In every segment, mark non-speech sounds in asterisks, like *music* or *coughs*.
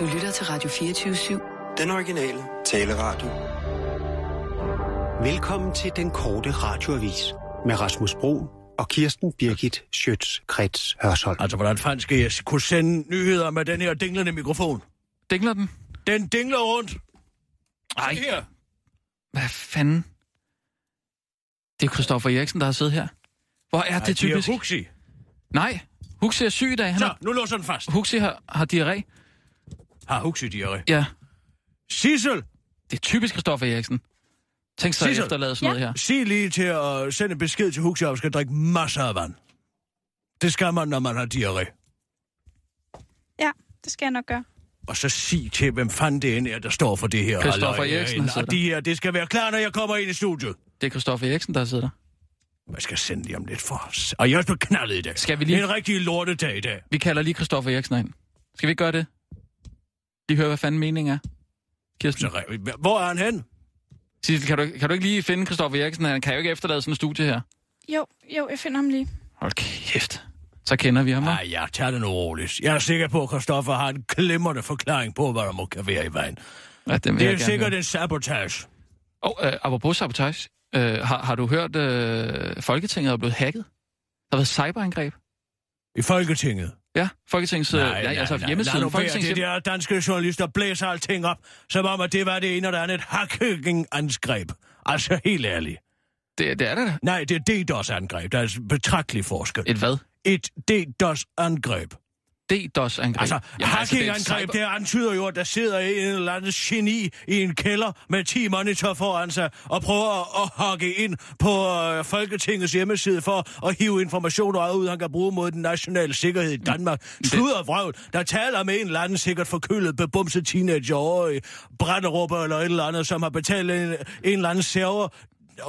Du lytter til Radio 24-7. Den originale taleradio. Velkommen til den korte radioavis med Rasmus Bro og Kirsten Birgit Schøtz-Krets Hørsholm. Altså, hvordan fanden skal jeg kunne sende nyheder med den her dinglende mikrofon? Dingler den? Den dingler rundt. Ej, Her. hvad fanden? Det er Christoffer Eriksen, der har siddet her. Hvor er det typisk? Det er Huxi. Nej, Huxi er syg i dag. Han Så, har... nu låser den fast. Huxi har, har diarré. Har Huxi diarré. Ja, Sissel, det er typisk Christoffer Eriksen. Tænk sig at Sissel. efterlade sådan noget her. sig lige til at sende en besked til Huxi, at han skal drikke masser af vand. Det skal man, når man har diarré. Ja, det skal jeg nok gøre. Og så sig til, hvem fanden det end er, der står for det her. Christoffer halløj Eriksen, han sidder Og de her, det skal være klar, når jeg kommer ind i studiet. Det er Christoffer Eriksen, der har siddet der. Jeg skal sende lige om lidt for os. Og jeg er også blevet knaldet i dag. Skal vi lige- Det er en rigtig lortedag i dag. Vi kalder lige Christoffer Eriksen ind. Skal vi ikke gøre det? Lige høre, hvad fanden meningen er. Kirsten, Så, hvor er han hen? Sissel, kan du, kan du ikke lige finde Christoffer Eriksen? Han kan jo ikke efterlade sådan en studie her. Jo, jo, jeg finder ham lige. Hold kæft. Så kender vi ham? Nej, jeg tager det nu roligt. Jeg er sikker på, at Christoffer har en glimrende forklaring på, hvad der må kan være i vejen. Ja, Det er sikkert høre. en sabotage. Og oh, øh, apropos sabotage. Øh, har, har du hørt, øh, Folketinget er blevet hacket? Der har været cyberangreb. I Folketinget. Ja, Folketingets... øh, ja, altså hjemmesiden. Lad nu være. Folketingets Det der danske journalister blæser alting op, som om, at det var det ene, der andet hacking-angreb. Altså, helt ærligt. det, det er det da. Nej, det er DDoS-angreb. Der er betragtelig forskel. Et hvad? Et DDoS-angreb. DDoS-angreb. Altså, Jamen, hacking-angreb, det cyber... det antyder jo, at der sidder en eller anden geni i en kælder med 10 monitor foran sig og prøver at, at ind på øh, Folketingets hjemmeside for at hive informationer ud, han kan bruge mod den nationale sikkerhed i Danmark. Sludder vrøvl, der taler med en eller anden sikkert forkølet, bebumset teenager over i Brænderup eller et eller andet, som har betalt en, en eller anden server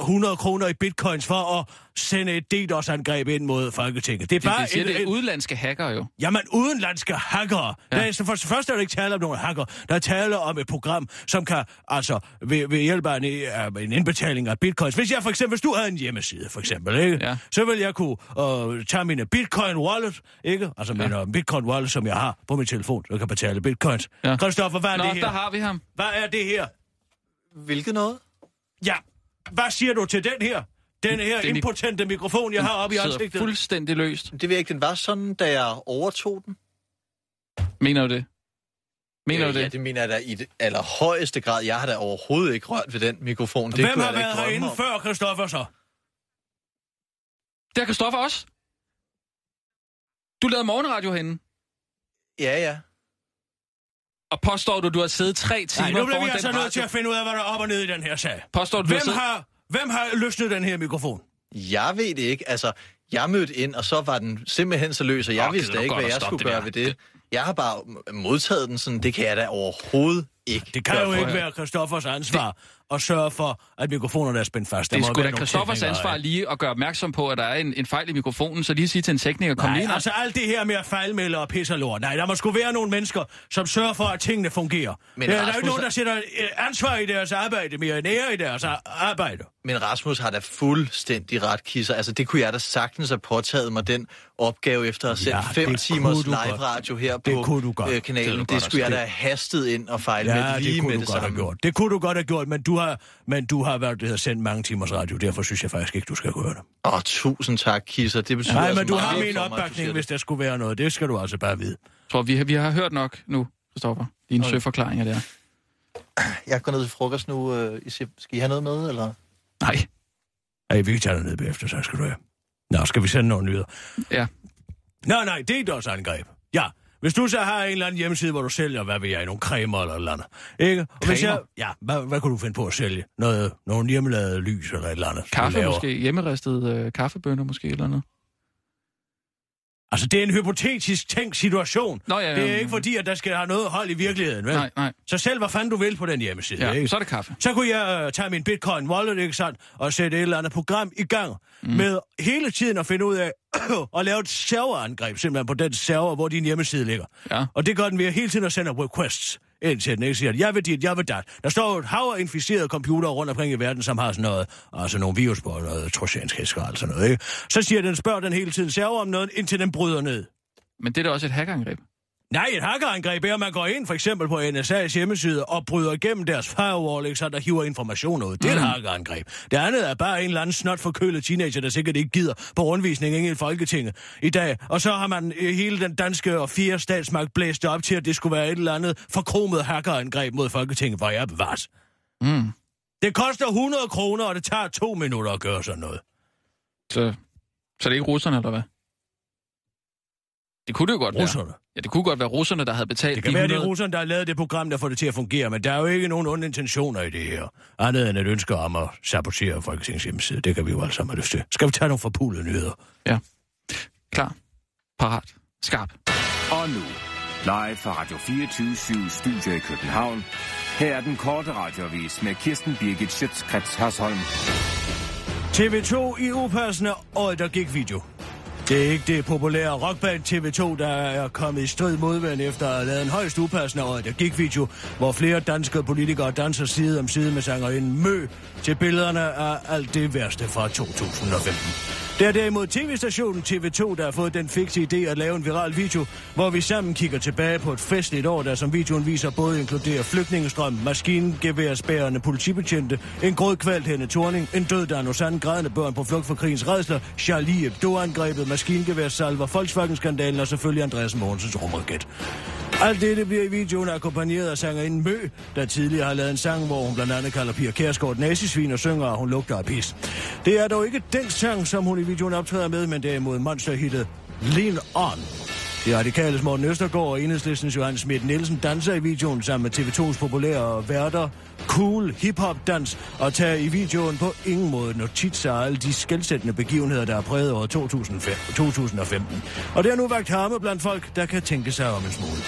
100 kroner i bitcoins for at sende et DDoS-angreb ind mod Folketinget. Det er bare de siger, en, det er en, udenlandske hacker jo. Jamen, udenlandske hackere. Ja. Ja. Der er, så for det første er der ikke tale om nogle hacker. Der er tale om et program, som kan, altså, ved, ved hjælp af en, af en indbetaling af bitcoins. Hvis jeg for eksempel, hvis du havde en hjemmeside, for eksempel, ikke? Ja. så vil jeg kunne uh, tage mine bitcoin wallet, ikke? Altså min uh, bitcoin wallet, som jeg har på min telefon, så jeg kan betale bitcoins. Ja. Ja. Christoffer, hvad er Nå, det her? der har vi ham. Hvad er det her? Hvilket noget? Ja, hvad siger du til den her? Den her Den i- impotente mikrofon, jeg har oppe i ansigtet. fuldstændig løst. Det ved jeg ikke, den var sådan, da jeg overtog den. Mener du det? Mener Øh, du Ja, det? det mener jeg da i det allerhøjeste grad. Jeg har da overhovedet ikke rørt ved den mikrofon. Det Hvem kunne har været herinde om. før, Christoffer, så? Det har Christoffer også. Du lavede morgenradio herinde. Ja, ja. Og påstår du, du har siddet tre timer Nej, nu bliver vi altså nødt til at finde ud af, hvad der er op og ned i den her sag. Påstår du, du Hvem har siddet... har, hvem har løsnet den her mikrofon? Jeg ved det ikke. Altså, jeg mødte ind, og så var den simpelthen så løs, og jeg oh, vidste du ikke, hvad jeg skulle det gøre der? ved det. Jeg har bare modtaget den sådan, det kan jeg da overhovedet ikke. Det kan jo ikke være Christoffers ansvar det... at sørge for, at mikrofonerne er spændt fast. Der Det er må sgu da Christoffers ansvar ikke? lige at gøre opmærksom på, at der er en, en fejl i mikrofonen, så lige sige til en tekniker, kom lige Nej, ind. altså alt det her med at fejlmelde og pisse og lort. Nej, der må sgu være nogle mennesker, som sørger for, at tingene fungerer. Men Men der er jo Rasmus- ikke nogen, der sætter øh, ansvar i deres arbejde mere end ære i deres arbejde. Men Rasmus har da fuldstændig ret, Kisser. Altså, det kunne jeg da sagtens have påtaget mig, den opgave efter at have Ja, sendt fem det timers live-radio her Det på kunne du godt. øh, Det kanalen. Det, godt skulle jeg have da have hastet ind og fejle Ja, lige det kunne med du det godt have samme. gjort. Det kunne du godt have gjort, men du har, men du har været, det har sendt mange timers radio. Derfor synes jeg faktisk ikke, du skal gøre det. Åh, tusind tak, Kisser. Det betyder Nej, altså men du meget har min opbakning, hvis der skulle være noget. Det skal du altså bare vide. Jeg tror, vi, har- vi har hørt nok nu, Christoffer. Dine Okay. søforklaringer der. det. Jeg går ned til frokost nu. øh, I siger- Skal I have noget med, eller? Nej. Ej, vi kan tage ned bagefter, så skal du have. Nå, skal vi sende nogle nyheder? Ja. Nej, nej, det er et også angreb. Ja, hvis du så har en eller anden hjemmeside, hvor du sælger, hvad ved jeg, nogle cremer eller eller andet. Ikke? Og hvis jeg, ja, hvad, hvad kunne du finde på at sælge? Noget, nogle hjemmelavede lys eller et eller andet? Kaffe måske. Hjemmeristet øh, kaffebønner måske eller noget. Altså, det er en hypotetisk tænkt situation. Nå, ja, ja, det er ja. ikke fordi, at der skal have noget hold i virkeligheden, vel? Nej, nej. Så selv hvad fanden du vil på den hjemmeside, Ja, ikke? så er det kaffe. Så kunne jeg uh, tage min bitcoin wallet, ikke sandt, og sætte et eller andet program i gang mm. med hele tiden at finde ud af *clears throat* at lave et serverangreb simpelthen på den server, hvor din hjemmeside ligger. Ja. Og det gør den ved hele tiden at sende requests Indtil den, ikke? Siger, jeg vil dit, jeg vil dat. Der står et hav af inficerede computere rundt omkring i verden, som har sådan noget, altså nogle virus på, noget trojansk hæsker og sådan noget, ikke? Så siger den, spørger den hele tiden server om noget, indtil den bryder ned. Men det er da også et hackerangreb. Nej, et hackerangreb er, at man går ind for eksempel på NSA's hjemmeside og bryder igennem deres firewall, ikke, så der hiver information ud. Det er et Mm. hackerangreb. Det andet er bare en eller anden snot forkølet teenager, der sikkert ikke gider på rundvisning i Folketinget i dag. Og så har man øh, hele den danske og fire statsmagt blæst op til, at det skulle være et eller andet forkromet hackerangreb mod Folketinget, hvor jeg bevares. Mm. Det koster 100 kroner, og det tager to minutter at gøre sådan noget. Så, så det er ikke russerne, eller hvad? Det kunne det jo godt Russerne. være. Ja, det kunne godt være russerne, der havde betalt Det kan de være, det er 100... russerne, der har lavet det program, der får det til at fungere, men der er jo ikke nogen onde intentioner i det her. Andet end et ønske om at sabotere Folketingets hjemmeside. Det kan vi jo alle sammen have lyst til. Skal vi tage nogle forpulede nyheder? Ja. Klar. Parat. Skarp. Og nu, live fra Radio 24 Studio i København. Her er den korte radiovis med Kirsten Birgit Schøtzgrads Hasholm. TV2 i upassende og der gik video. Det er ikke det populære rockband TV2, der er kommet i strid modvind efter at have lavet en højst upassende og der gik video, hvor flere danske politikere danser side om side med sangerinden Mø til billederne af alt det værste fra 2015. Det er derimod tv-stationen TV2, der har fået den fikse idé at lave en viral video, hvor vi sammen kigger tilbage på et festligt år, der som videoen viser både inkluderer flygtningestrøm, maskingeværsbærende politibetjente, en grådkvalt hende torning, en død der Osan, grædende børn på flugt fra krigens redsler, Charlie Hebdo-angrebet, maskingeværsalver, Volkswagen-skandalen og selvfølgelig Andreas Mogensens rumraket. Alt dette bliver i videoen akkompagneret af sangerinden Mø, der tidligere har lavet en sang, hvor hun blandt andet kalder Pia Kærsgaard nazisvin og synger, at hun lugter af pis. Det er dog ikke den sang, som hun i videoen optræder med, men derimod monsterhittet Lean On. De radikale Morten Østergaard og enhedslistens Johannes Schmidt Nielsen danser i videoen sammen med TV2's populære værter cool hip-hop dans og tager i videoen på ingen måde notits af alle de skældsættende begivenheder, der er præget over 2005, 2015. Og det har nu vagt harme blandt folk, der kan tænke sig om en smule.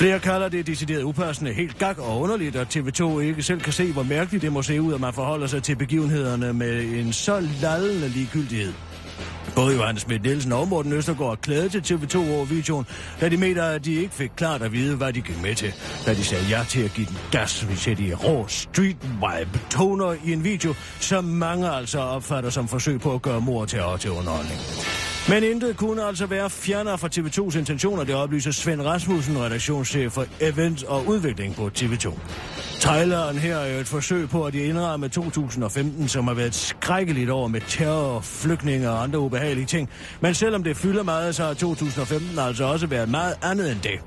Flere kalder det decideret upassende, helt gak og underligt, at TV2 ikke selv kan se, hvor mærkeligt det må se ud, at man forholder sig til begivenhederne med en så lallende ligegyldighed. Både Johannes Schmidt Nielsen og Morten Østergaard klæde til TV2 over videoen, da de mener, at de ikke fik klart at vide, hvad de gik med til. Da de sagde ja til at give den gas, hvis de rå street vibe toner i en video, som mange altså opfatter som forsøg på at gøre mor til til underholdning. Men intet kunne altså være fjernere fra TV2's intentioner, det oplyser Svend Rasmussen, redaktionschef for event og udvikling på TV2. Traileren her er jo et forsøg på at indramme 2015, som har været et skrækkeligt år med terror, flygtninge og andre ubehagelige ting. Men selvom det fylder meget, så har 2015 altså også været meget andet end det.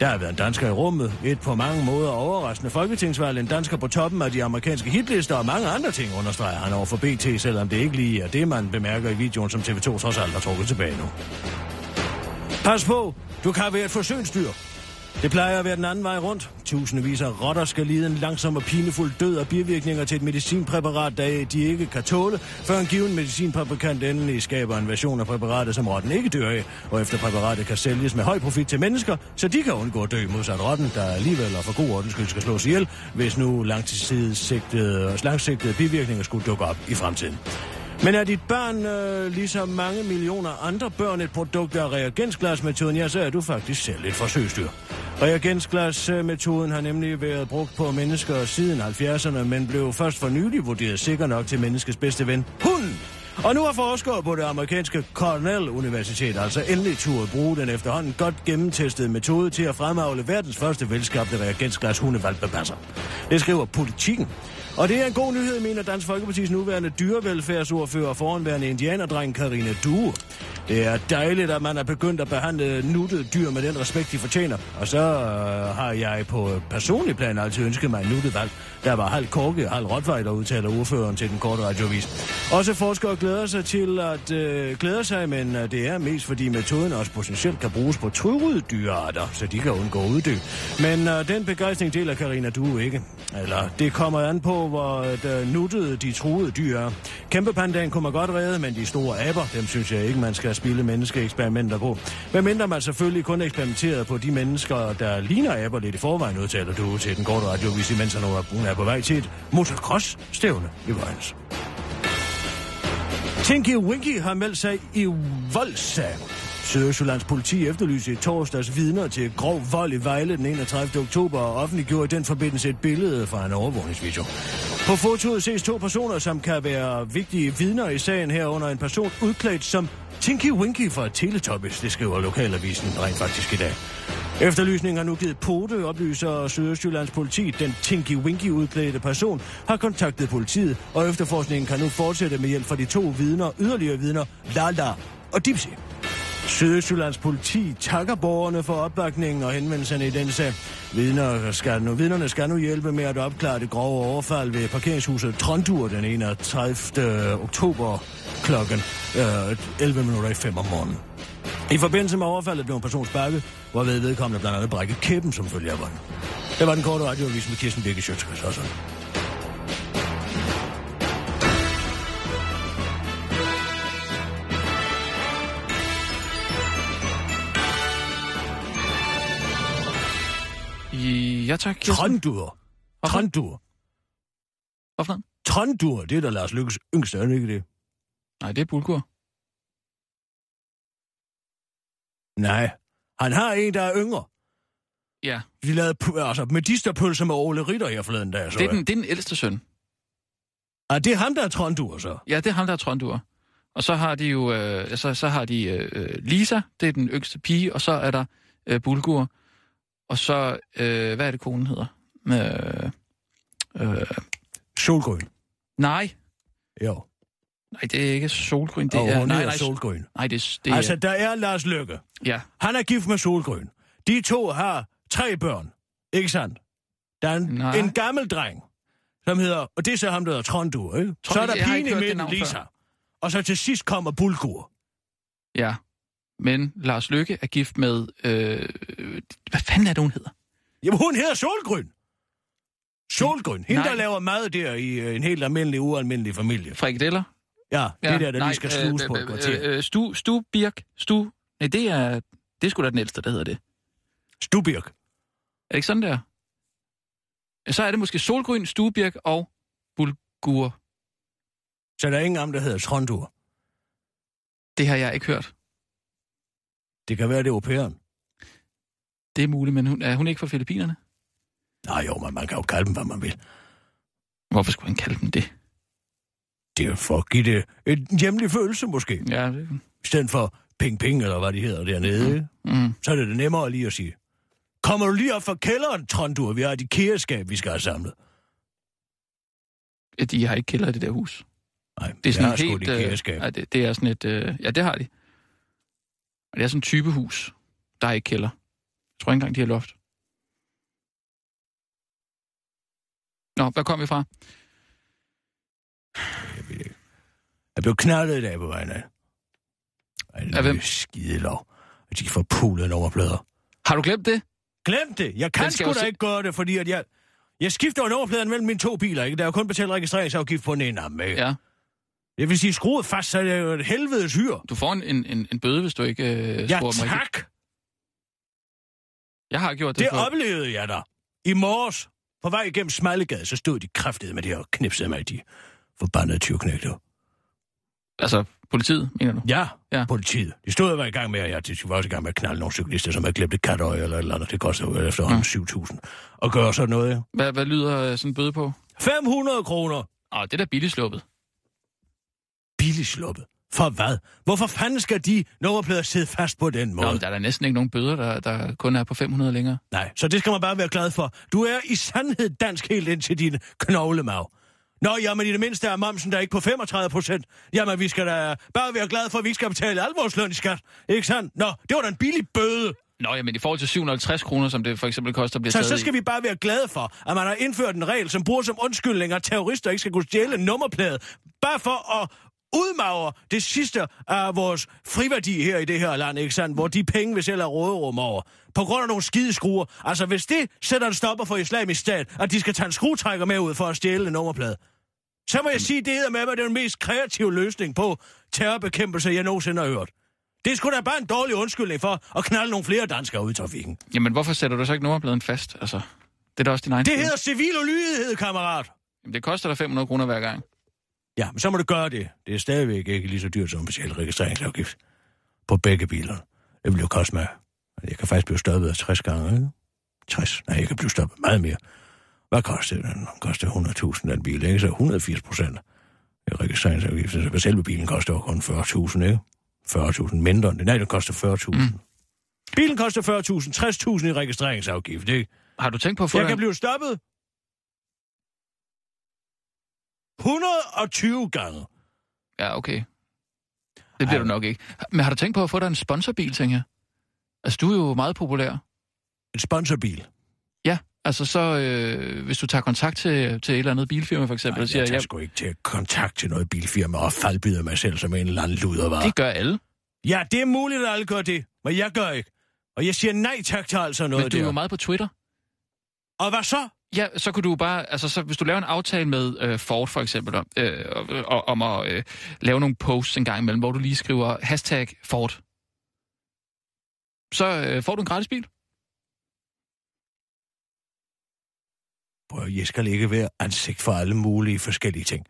Der har været en dansker i rummet, et på mange måder overraskende folketingsvalg, en dansker på toppen af de amerikanske hitlister og mange andre ting, understreger han over for BT, selvom det ikke lige er det, man bemærker i videoen, som TV2 trods alt har trukket tilbage nu. Pas på, du kan være et forsøgsdyr. Det plejer at være den anden vej rundt. Tusindvis af rotter skal lide en langsom og pinefuld død af bivirkninger til et medicinpræparat, der de ikke kan tåle, før en given medicinfabrikant endelig skaber en version af præparatet, som rotten ikke dør af, og efter præparatet kan sælges med høj profit til mennesker, så de kan undgå at dø modsat rotten, der alligevel og for god ordens skyld skal slås ihjel, hvis nu langtidssigtede og langsigtede bivirkninger skulle dukke op i fremtiden. Men er dit barn, øh, ligesom mange millioner andre børn, et produkt af reagensglasmetoden, ja, så er du faktisk selv et forsøgsdyr. Reagensglasmetoden har nemlig været brugt på mennesker siden 70'erne, men blev først for nylig vurderet sikker nok til menneskets bedste ven. Og nu har forskere på det amerikanske Cornell Universitet altså endelig turde bruge den efterhånden godt gennemtestede metode til at fremavle verdens første velskabte reagensglas hundevalgbepasser. Det skriver politikken. Og det er en god nyhed, mener Dansk Folkepartis nuværende dyrevelfærdsordfører og foranværende indianerdreng Karine Due. Det er dejligt, at man er begyndt at behandle nuttede dyr med den respekt, de fortjener. Og så øh, har jeg på personlig plan altid ønsket mig en nuttet valg, der var halv korke og halv rottweiler, udtaler ordføreren til den korte radiovis. Også forskere glæder sig til at øh, glæder sig, men øh, det er mest fordi metoden også potentielt kan bruges på truede dyrearter, så de kan undgå uddø. Men øh, den begejstring deler Karina du ikke. Eller det kommer an på, hvor øh, nuttede de truede dyr er. Kæmpepandaen kunne man godt redde, men de store aber, dem synes jeg ikke, man skal spille menneskeeksperimenter på. Hvad mindre man selvfølgelig kun eksperimenterede på de mennesker, der ligner aber lidt i forvejen, udtaler du til den korte radiovis, imens han er på vej til et motocross-stævne i Vejens. Tinky Winky har meldt sig i voldssag. Sydøstjyllands politi efterlyser i torsdags vidner til grov vold i Vejle den 31. oktober og offentliggjorde i den forbindelse et billede fra en overvågningsvideo. På fotoet ses to personer, som kan være vigtige vidner i sagen herunder en person udklædt som Tinky Winky fra Teletubbies, det skriver lokalavisen rent faktisk i dag. Efterlysningen har nu givet pote, oplyser Sydøstjyllands politi. Den tinky-winky udklædte person har kontaktet politiet, og efterforskningen kan nu fortsætte med hjælp fra de to vidner, yderligere vidner, Lala og Dipsy. Sydøstjyllands politi takker borgerne for opbakningen og henvendelserne i den sag. Vidner skal nu, vidnerne skal nu hjælpe med at opklare det grove overfald ved parkeringshuset Trondur den 31. oktober kl. 11 øh, minutter i 5 om morgenen. I forbindelse med overfaldet blev en person sparket, hvorved vedkommende blandt andet brækket kæben som følge af volden. Det var den korte radioavis med Kirsten Birke Sjøtskreds også. Ja, tak, Kirsten. Trondur. Trondur. Hvorfor? Trondur, det er da Lars Lykkes yngste, er det ikke det? Nej, det er bulgur. Nej. Han har en, der er yngre. Ja, De lavede pu- altså, medisterpølse med Ole Ritter her forleden dag. Så det er, den, det er den ældste søn. Ah, det er ham, der er Trondur, så. Ja, det er ham, der er trondur. Og så har de jo, øh, så, så har de øh, Lisa, det er den yngste pige, og så er der øh, Bulgur. Og så, øh, hvad er det, konen hedder? Øh, øh, Solgrøn. nej, Jo. Nej, det er ikke solgrøn. Det Og er, nej, nej, Solgrøn. nej, det, er- det Altså, der er Lars Lykke. ja, Han er gift med Solgrøn. De to har tre børn. Ikke sandt? Der er en, Nej. en gammel dreng, som hedder... Og det er så ham, der hedder Trondur, ikke? Tror så er der pigen i midten, navn Lisa. før. Og så til sidst kommer Bulgur. ja. Men Lars Lykke er gift med, øh, hvad fanden er det, hun hedder? Jamen, hun hedder Solgrøn. Solgrøn. Hende, Nej. der laver mad der i øh, en helt almindelig, ualmindelig familie. Frikadeller? Ja, ja det der, der nej, lige skal sluges på et kvarter. Øh, øh, stu, stu, birk, stu... Nej, det er, det er sgu da den ældste, der hedder det. Stubirk. Er det ikke sådan der? Så er det måske solgrøn, stuebirk og bulgur. Så der er ingen am, der hedder Trondur. Det har jeg ikke hørt. Det kan være, det er au pairen. Det er muligt, men hun, er hun ikke fra Filippinerne? Nej, jo, men man kan jo kalde dem, hvad man vil. Hvorfor skulle han kalde dem det? Det er for at give det en hjemlig følelse, måske. Ja, det, I stedet for ping-ping, eller hvad de hedder dernede. Mm. mm, Så er det det nemmere lige at sige. Kommer du lige op fra kælderen, Trondur? Vi har et IKEA-skab, vi skal have samlet. de har ikke kælder i det der hus. Nej, Det er sådan et helt... et Øh, ja, det, det er sådan et... Øh, ja, det har de. Og det er sådan en type hus. Der er ikke kælder. Jeg tror ikke engang, de har loft. Nå, hvad kom vi fra? Jeg blev knaldet i dag på vejen af. Ej, det er hvem? skide lov. At de får pulet nummerplader. Har du glemt det? Glem det. Jeg kan sgu da se- ikke gøre det, fordi at jeg... Jeg skifter jo nummerpladen mellem mine to biler, ikke? Der er jo kun betalt registreringsafgift på den ene af dem, ikke? Ja. Jeg vil sige, skruet fast, så er det jo et helvedes hyr. Du får en, en, en, bøde, hvis du ikke øh, Ja, skruer dem rigtigt. tak. Jeg har gjort det, Det for... oplevede jeg da. I morges, på vej igennem Smallegade, så stod de kræftede med det her og knipsede mig, de forbandede tyvknægter. Altså, politiet, mener du? Ja, Ja. ja, politiet. De stod og var i gang med, at jeg de var også i gang med at knalde nogle cyklister, som havde glemt et katøj eller et eller andet. Det koster jo efterhånden 7.000 at gøre sådan noget. ja. Hvad, hvad lyder øh, sådan en bøde på? 500 kroner. Åh, det er da billigt sluppet. Billigt sluppet. For hvad? Hvorfor fanden skal de nummerplader sidde fast på den måde? Nå, der er da næsten ikke nogen bøder, der, der kun er på 500 længere. Nej, så det skal man bare være glad for. Du er i sandhed dansk helt ind til din knoglemag. Nå, jamen i det mindste er momsen der ikke på 35 procent. Jamen vi skal da bare være glade for, at vi ikke skal betale al vores løn i skat. Ikke sandt? Nå, det var da en billig bøde. Nå, jamen i forhold til 750 kroner, som det for eksempel koster at blive Så, så i- skal vi bare være glade for, at man har indført en regel, som bruger som undskyldning, at terrorister ikke skal kunne stjæle en nummerplade. Bare for at udmagre det sidste af vores friværdi her i det her land, ikke sandt? Hvor de penge, vi selv har råderum over, på grund af nogle skideskruer. Altså, hvis det sætter en stopper for islamisk stat, at de skal tage en skruetrækker med ud for at stjæle en nummerplade, så må jeg sige, det er med, at det er den mest kreative løsning på terrorbekæmpelse, jeg nogensinde har hørt. Det er sgu da bare en dårlig undskyldning for at knalde nogle flere danskere ud i trafikken. Jamen, hvorfor sætter du så ikke nummerpladen fast? Altså, det er da også din egen Det skyld. hedder civil ulydighed, kammerat. Jamen, det koster dig 500 kroner hver gang. Ja, men så må du gøre det. Det er stadigvæk ikke lige så dyrt som en speciel registreringsafgift på begge biler. Det vil jo koste mig. Jeg kan faktisk blive stoppet 60 gange, ikke? 60? Nej, jeg kan blive stoppet meget mere. Hvad koster den? Den koster 100.000 den bil, ikke? Så 180 procent i registreringsafgift. Så selve bilen koster jo kun 40.000, ikke? 40.000 mindre end det. Nej, den koster 40.000. Mm. Bilen koster 40.000, 60.000 i registreringsafgift, ikke? Har du tænkt på at få Jeg dig kan blive stoppet 120 gange. Ja, okay. Det bliver Ej. du nok ikke. Men har du tænkt på at få dig en sponsorbil, tænker jeg? Altså, du er jo meget populær. En sponsorbil. Ja, altså så, øh, hvis du tager kontakt til, til et eller andet bilfirma, for eksempel, Ej, og siger, jeg tager ja, sgu ikke til kontakt til noget bilfirma og faldbyder mig selv som en eller anden ludervar. det gør alle. Ja, det er muligt, at alle gør det, men jeg gør ikke. Og jeg siger nej tak til altså noget Men du er jo meget på Twitter. Og hvad så? Ja, så kunne du bare, altså så, hvis du laver en aftale med øh, Ford for eksempel, om, øh, og- om at øh, lave nogle posts en gang imellem, hvor du lige skriver hashtag Ford, så øh, får du en gratis bil. Prøv, jeg skal ikke være ansigt for alle mulige forskellige ting.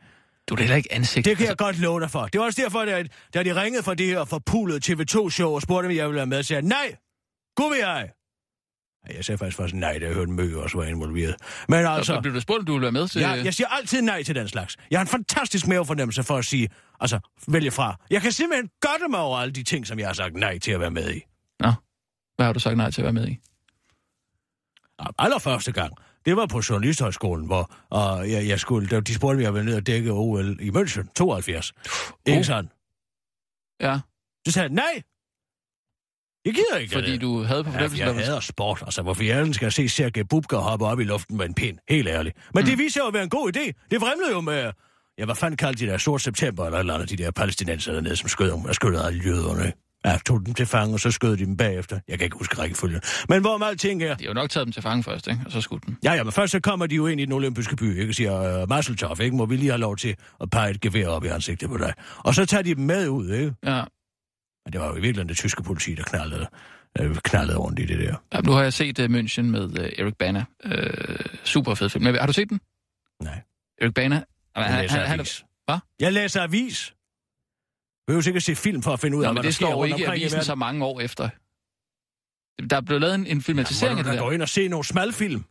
Du er heller ikke ansigt. Det kan jeg godt love dig for. Det var også derfor, da, da de ringede fra det her forpulede TV2-show og spurgte, om jeg ville være med, sagde jeg, nej, gud vil jeg. Ja, Jeg sagde faktisk først nej, da jeg hørte Mø også var involveret. Men Altså... Så blev du spurgt, om du ville være med til... jeg, jeg siger altid nej til den slags. Jeg har en fantastisk mavefornemmelse for at sige, altså, vælge fra. Jeg kan simpelthen godte mig over alle de ting, som jeg har sagt nej til at være med i. Nå, hvad har du sagt nej til at være med i? Ja, Allerførste gang, det var på Journalisthøjskolen, hvor og jeg, jeg skulle, der, de spurgte, om jeg ville ned og dække OL i München, 72. Ikke Oh. sådan? Ja, Så sagde jeg, nej. Jeg gider ikke fordi det. du havde på Ja, fornemmelsen, jeg hader sport. Altså, hvorfor jeg skal se Sergej Bubka hoppe op i luften med en pind. Helt ærligt. Men mm. det viser jo at være en god idé. Det fremlede jo med... Ja, hvad fanden kaldte de der sort september, eller eller andet, de der palæstinenser dernede, som skød om, og skød alle jøderne. Ja, tog dem til fange, og så skød de dem bagefter. Jeg kan ikke huske rækkefølgen. Men hvor meget ting er... De har jo nok taget dem til fange først, ikke? Og så skudt dem. Ja, ja, men først så kommer de jo ind i den olympiske by, ikke? Siger, uh, Masseltoff, ikke? Må vi lige have lov til at pege et gevær op i ansigtet på dig? Og så tager de dem med ud, ikke? Ja. Men det var jo i virkeligheden det tyske politi, der knaldede, øh, knaldede rundt i det der. ja nu har jeg set uh, München med uh, Eric Bana. Uh, super fed film. Men, har du set den? Nej. Eric Bana? Jamen, Jeg læser han, avis. Hvad? Jeg læser avis. Jeg behøver sikkert se film for at finde ud af, hvad men der det sker rundt ikke avisen så mange år efter. Der er blevet lavet en, en filmatisering Må af det der. gå ind og se nogle smalfilm?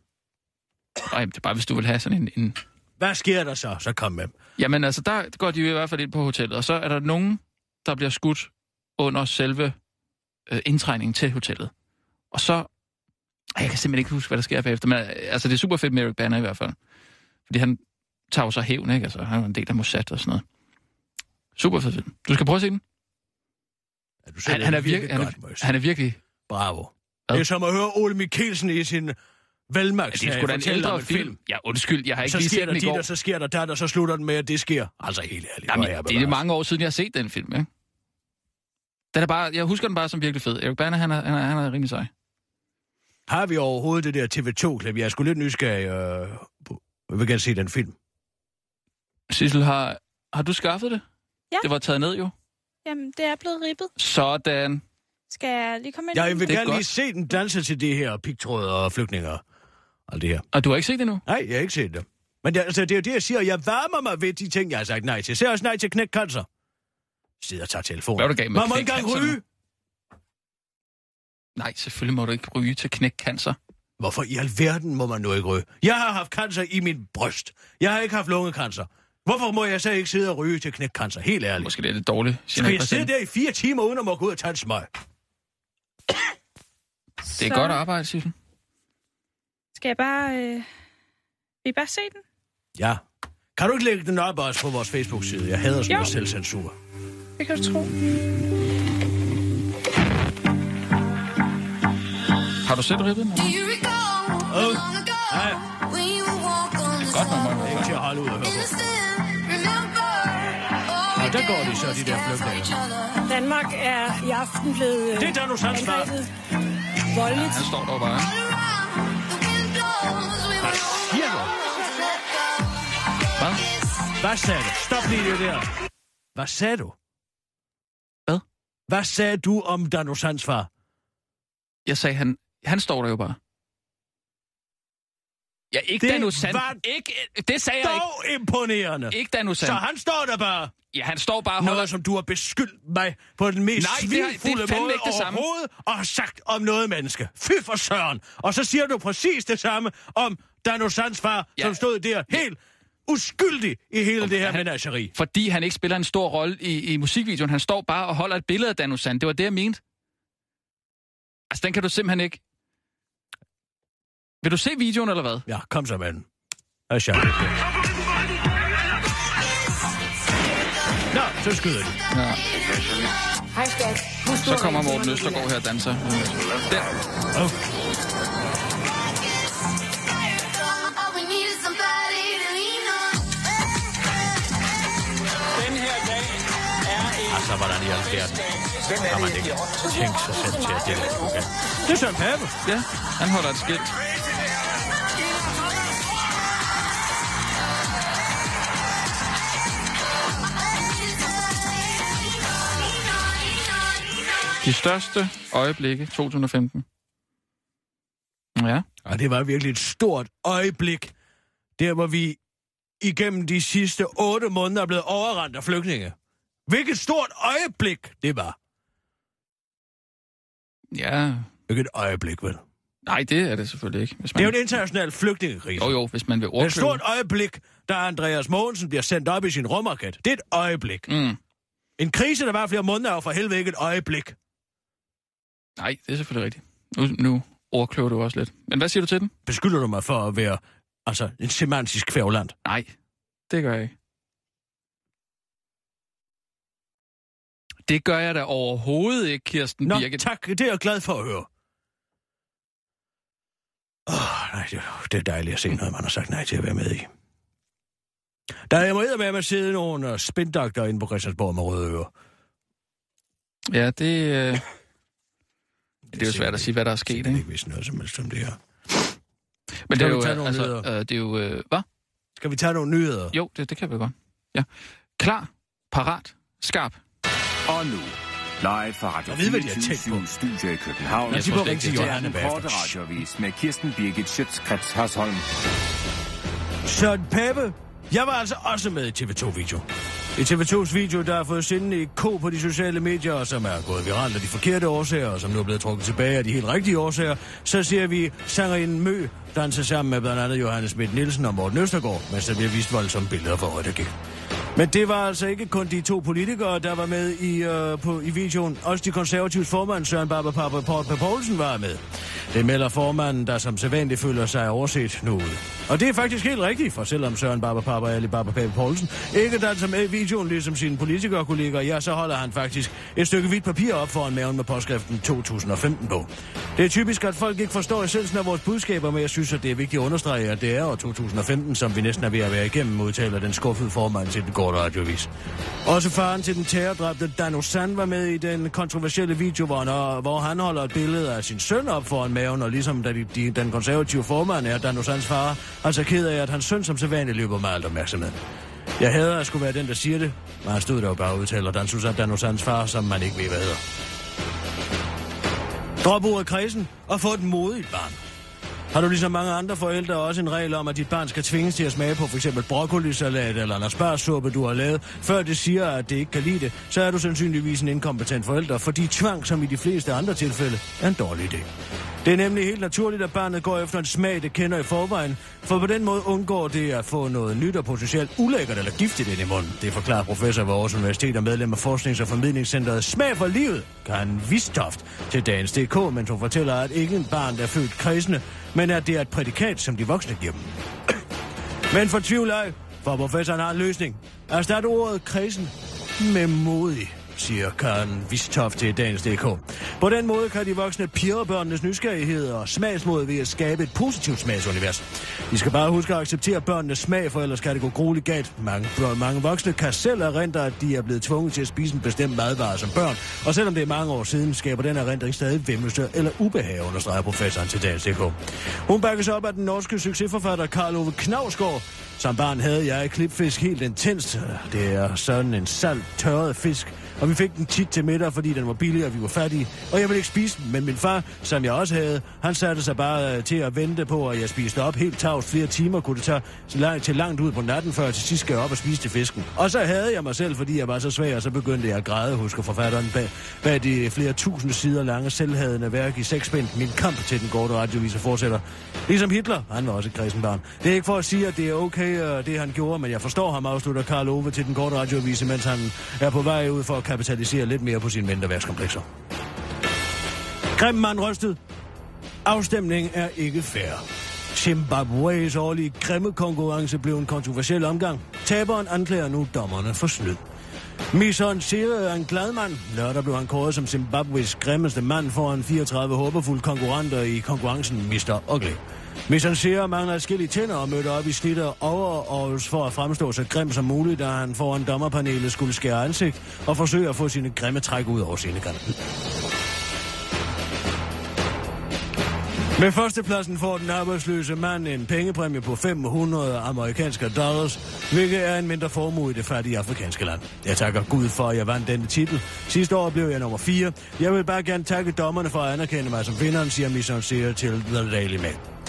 Nej, det er bare, hvis du vil have sådan en... en... Hvad sker der så? Så kom med. Jamen altså, der går de i hvert fald ind på hotellet, og så er der nogen, der bliver skudt under selve øh, indtrængningen til hotellet. Og så... Jeg kan simpelthen ikke huske, hvad der sker bagefter, men øh, altså, det er super fedt med Eric Banner i hvert fald. Fordi han tager jo så hævn, ikke? Altså, han er en del af Mossad og sådan noget. Super fed film. Du skal prøve at se den. Ja, du Han, han, er, det virkelig, han, er, han er virkelig... Bravo. Hvad? Det er som at høre Ole Mikkelsen i sin Ja, velmagts det er sgu da en ældre film. Ja, undskyld, jeg har ikke Så lige sker set der den i dit, går. og så sker der dat, og så slutter den med, at det sker. Altså helt ærligt. Jamen, er det er mange år siden, jeg har set den film, ikke? Den er bare, jeg husker den bare som virkelig fed. Erik Banner, han er, han er, han er rimelig sej. Har vi overhovedet det der TV2-klip? Jeg er sgu lidt nysgerrig. Øh, på- jeg vil gerne se den film. Sissel, har, har du skaffet det? Ja. Det var taget ned jo. Jamen, det er blevet ribbet. Sådan. Skal jeg lige komme ind? Ja, jeg vil Det er gerne godt. lige se den danse til det her pigtråd og flygtninger og alt det her. Og du har ikke set det nu? Nej, jeg har ikke set det. Men det, altså, det er jo det, jeg siger. Jeg varmer mig ved de ting, jeg har sagt nej til. Jeg siger også nej til knæk cancer. Sidder og tager telefonen. Hvad er du galt med Man må ikke engang ryge. Nej, selvfølgelig må du ikke ryge til knæk cancer. Hvorfor i alverden må man nu ikke ryge? Jeg har haft cancer i min bryst. Jeg har ikke haft lungekancer. Hvorfor må jeg så ikke sidde og ryge til knæk cancer? Helt ærligt. Måske det er lidt dårligt. Skal jeg sidde der i fire timer, uden at må gå ud og tage en smøg? Det er godt arbejde, Sissel. Skal jeg bare... Øh... Vil I bare se den? Ja. Kan du ikke lægge den op også på vores Facebook-side? Jeg hader sådan noget selvcensur. Det kan du tro. Har du set ribbet, Mama? Åh, nej, Godt nummer. ikke til at holde ud og høre på. Nå, der går de så, de der flygtninge. Danmark er i aften blevet øh, Det er Donald Trumps far. voldeligt. Han står der bare. Hvad siger du? Hvad? Hvad sagde du? Stop lige det der. Hvad sagde du? Hvad? Sagde du om Donald Trumps far? Jeg sagde, han, han står der jo bare. Ja, ikke Det Danu Sand. var Ikke, det sagde jeg Dog imponerende. ikke. Ikke Danu Så Sand. han står der bare. Ja, han står bare og holder... Noget, som du har beskyldt mig på den mest Nej, det har- det svinfulde fandme måde ikke det samme. overhovedet, og har sagt om noget menneske. Fy for søren. Og så siger du præcis det samme om Dano Sands far, Ja. som stod der helt uskyldig i hele det her han- menageri. Fordi han ikke spiller en stor rolle i, i musikvideoen. Han står bare og holder et billede af Danu Sand. Det var det, jeg mente. Altså, den kan du simpelthen ikke... Vil du se videoen, eller hvad? Ja, kom så med den. Jeg. Nå, så skyder de. Ja. Hej, skat. Så kommer Morten Østergaard her og danser. Der. Oh. Hvordan i alverden kan man ikke tænke sig selv til, at det der skulle gøre. Det er Søren Pape. Ja, han holder et skilt. De største øjeblikke 2015. Ja. Og det var virkelig et stort øjeblik. Der hvor vi igennem de sidste otte måneder er blevet overrendt af flygtninge. Hvilket stort øjeblik det var. Ja. Ikke et øjeblik, vel? Nej, det er det selvfølgelig ikke. Hvis Det er man... jo en international flygtningekrise. Jo, jo, hvis man vil Det er et ordkløve. stort øjeblik, da Andreas Mogensen bliver sendt op i sin rumraket. Det er et øjeblik. Mm. En krise, der var flere måneder, er jo for helvede ikke et øjeblik. Nej, det er selvfølgelig rigtigt. Nu, nu ordkløver du også lidt. Men hvad siger du til den? Beskylder du mig for at være altså, en semantisk kvævland? Nej, det gør jeg ikke. Det gør jeg da overhovedet ikke, Kirsten Nå, Birgit. tak. Det er jeg glad for at høre. Oh, nej, det, det er dejligt at se noget, man har sagt nej til at være med i. Der er med med at sidde nogle uh, spindagter inde på Christiansborg med røde ører. Ja, det, øh... *laughs* det er jo svært at sige, hvad der er sket, Jeg ikke? ikke vidste noget som helst om det her. Men det er jo, øh, altså, nyheder? øh, det er jo, øh, hvad? Skal vi tage nogle nyheder? Jo, det, det kan vi godt. Ja. Klar, parat, skarp. Og nu, live fra Radio Jeg ved, hvad de har tænkt 24 Studio i København. Jeg tror ikke det er korte bagefter. radiovis med Kirsten Birgit Schøtzgrads Hasholm. Søren Pape, jeg var altså også med i TV2-video. I TV2's video, der har fået sindende i ko på de sociale medier, og som er gået viralt af de forkerte årsager, og som nu er blevet trukket tilbage af de helt rigtige årsager, så ser vi sangerinden Mø danse sammen med blandt andet Johannes Schmidt Nielsen og Morten Østergaard, mens der bliver vist voldsomme billeder for øjet, der gik. Men det var altså ikke kun de to politikere, der var med i, øh, på, i videoen. Også de konservatives formand, Søren Barber Poulsen, var med. Det melder formanden, der som sædvanligt føler sig overset nu ud. Og det er faktisk helt rigtigt, for selvom Søren Barber Papa Ali Barber Pape Poulsen ikke danser med i videoen ligesom sine politikerkolleger, ja, så holder han faktisk et stykke hvidt papir op foran maven med påskriften 2015 på. Det er typisk, at folk ikke forstår essensen af vores budskaber, men jeg synes, at det er vigtigt at understrege, at det er år 2015, som vi næsten er ved at være igennem, udtaler den skuffede formand til den korte radiovis. Også faren til den terrordræbte Dan Sand var med i den kontroversielle video, hvor han, hvor han holder et billede af sin søn op foran maven, og ligesom da de, de, den konservative formand er Dan Sands far, altså ked af, at hans søn som sædvanligt løber med alt opmærksomhed. Jeg hader at skulle være den, der siger det, men han stod der jo bare og udtaler Dan Susan Dan Sands far, som man ikke ved, hvad hedder. Drop ud af kredsen og få et modigt barn. Har du ligesom mange andre forældre også en regel om, at dit barn skal tvinges til at smage på f.eks. broccolisalat eller en du har lavet, før det siger, at det ikke kan lide det, så er du sandsynligvis en inkompetent forælder, fordi tvang, som i de fleste andre tilfælde, er en dårlig idé. Det er nemlig helt naturligt, at barnet går efter en smag, det kender i forvejen, for på den måde undgår det at få noget nyt og potentielt ulækkert eller giftigt ind i munden. Det forklarer professor ved Aarhus Universitet og medlem af Forsknings- og Formidlingscenteret Smag for Livet, Karen Vistoft, til Dagens DK, men hun fortæller, at ingen barn er født kredsende, men at det er et prædikat, som de voksne giver dem. Men for tvivl ej, for professoren har en løsning. Erstat ordet kredsen med modig, siger Karen Vistoft til Dagens DK. På den måde kan de voksne pirre børnenes nysgerrighed og smagsmod ved at skabe et positivt smagsunivers. De skal bare huske at acceptere børnenes smag, for ellers kan det gå grueligt galt. Mange, børn, mange voksne kan selv erindre, at de er blevet tvunget til at spise en bestemt madvare som børn. Og selvom det er mange år siden, skaber den erindring stadig vemmelse eller ubehag, understreger professoren til Dagens DK. Hun bakkes op af den norske succesforfatter Karl Ove Knavsgaard. Som barn havde jeg klipfisk helt intenst. Det er sådan en salt, tørret fisk, og vi fik den tit til middag, fordi den var billig, og vi var fattige. Og jeg ville ikke spise den, men min far, som jeg også havde, han satte sig bare øh, til at vente på, at jeg spiste op helt tavs. Flere timer kunne det tage til langt, til langt ud på natten, før jeg til sidst skal op og spise til fisken. Og så havde jeg mig selv, fordi jeg var så svag, og så begyndte jeg at græde, husker forfatteren bag, bag de flere tusind sider lange selvhadende værk i seksbind. Min kamp til den korte radioviser fortsætter. Ligesom Hitler, han var også et kristenbarn. Det er ikke for at sige, at det er okay, øh, det han gjorde, men jeg forstår ham, afslutter Karl Ove til den korte radiovise, mens han er på vej ud for at kapitalisere lidt mere på sine mindreværdskomplekser. Grim mand rystet. Afstemningen er ikke fair. Zimbabwe's årlige grimme konkurrence blev en kontroversiel omgang. Taberen anklager nu dommerne for snyd. Mison Sire er en glad mand. Lørdag blev han kåret som Zimbabwe's grimmeste mand foran 34 håbefulde konkurrenter i konkurrencen Mr. Ugly. Mison Sire mangler skille tænder og mødte op i snit og overårs for at fremstå så grim som muligt, da han foran dommerpanelet skulle skære ansigt og forsøge at få sine grimme træk ud over sine grimme. Med førstepladsen får den arbejdsløse mand en pengepræmie på 500 amerikanske dollars, hvilket er en mindre formue i det fattige afrikanske land. Jeg takker Gud for, at jeg vandt denne titel. Sidste år blev jeg nummer 4. Jeg vil bare gerne takke dommerne for at anerkende mig som vinderen, siger Mission Sear til The Daily Mail.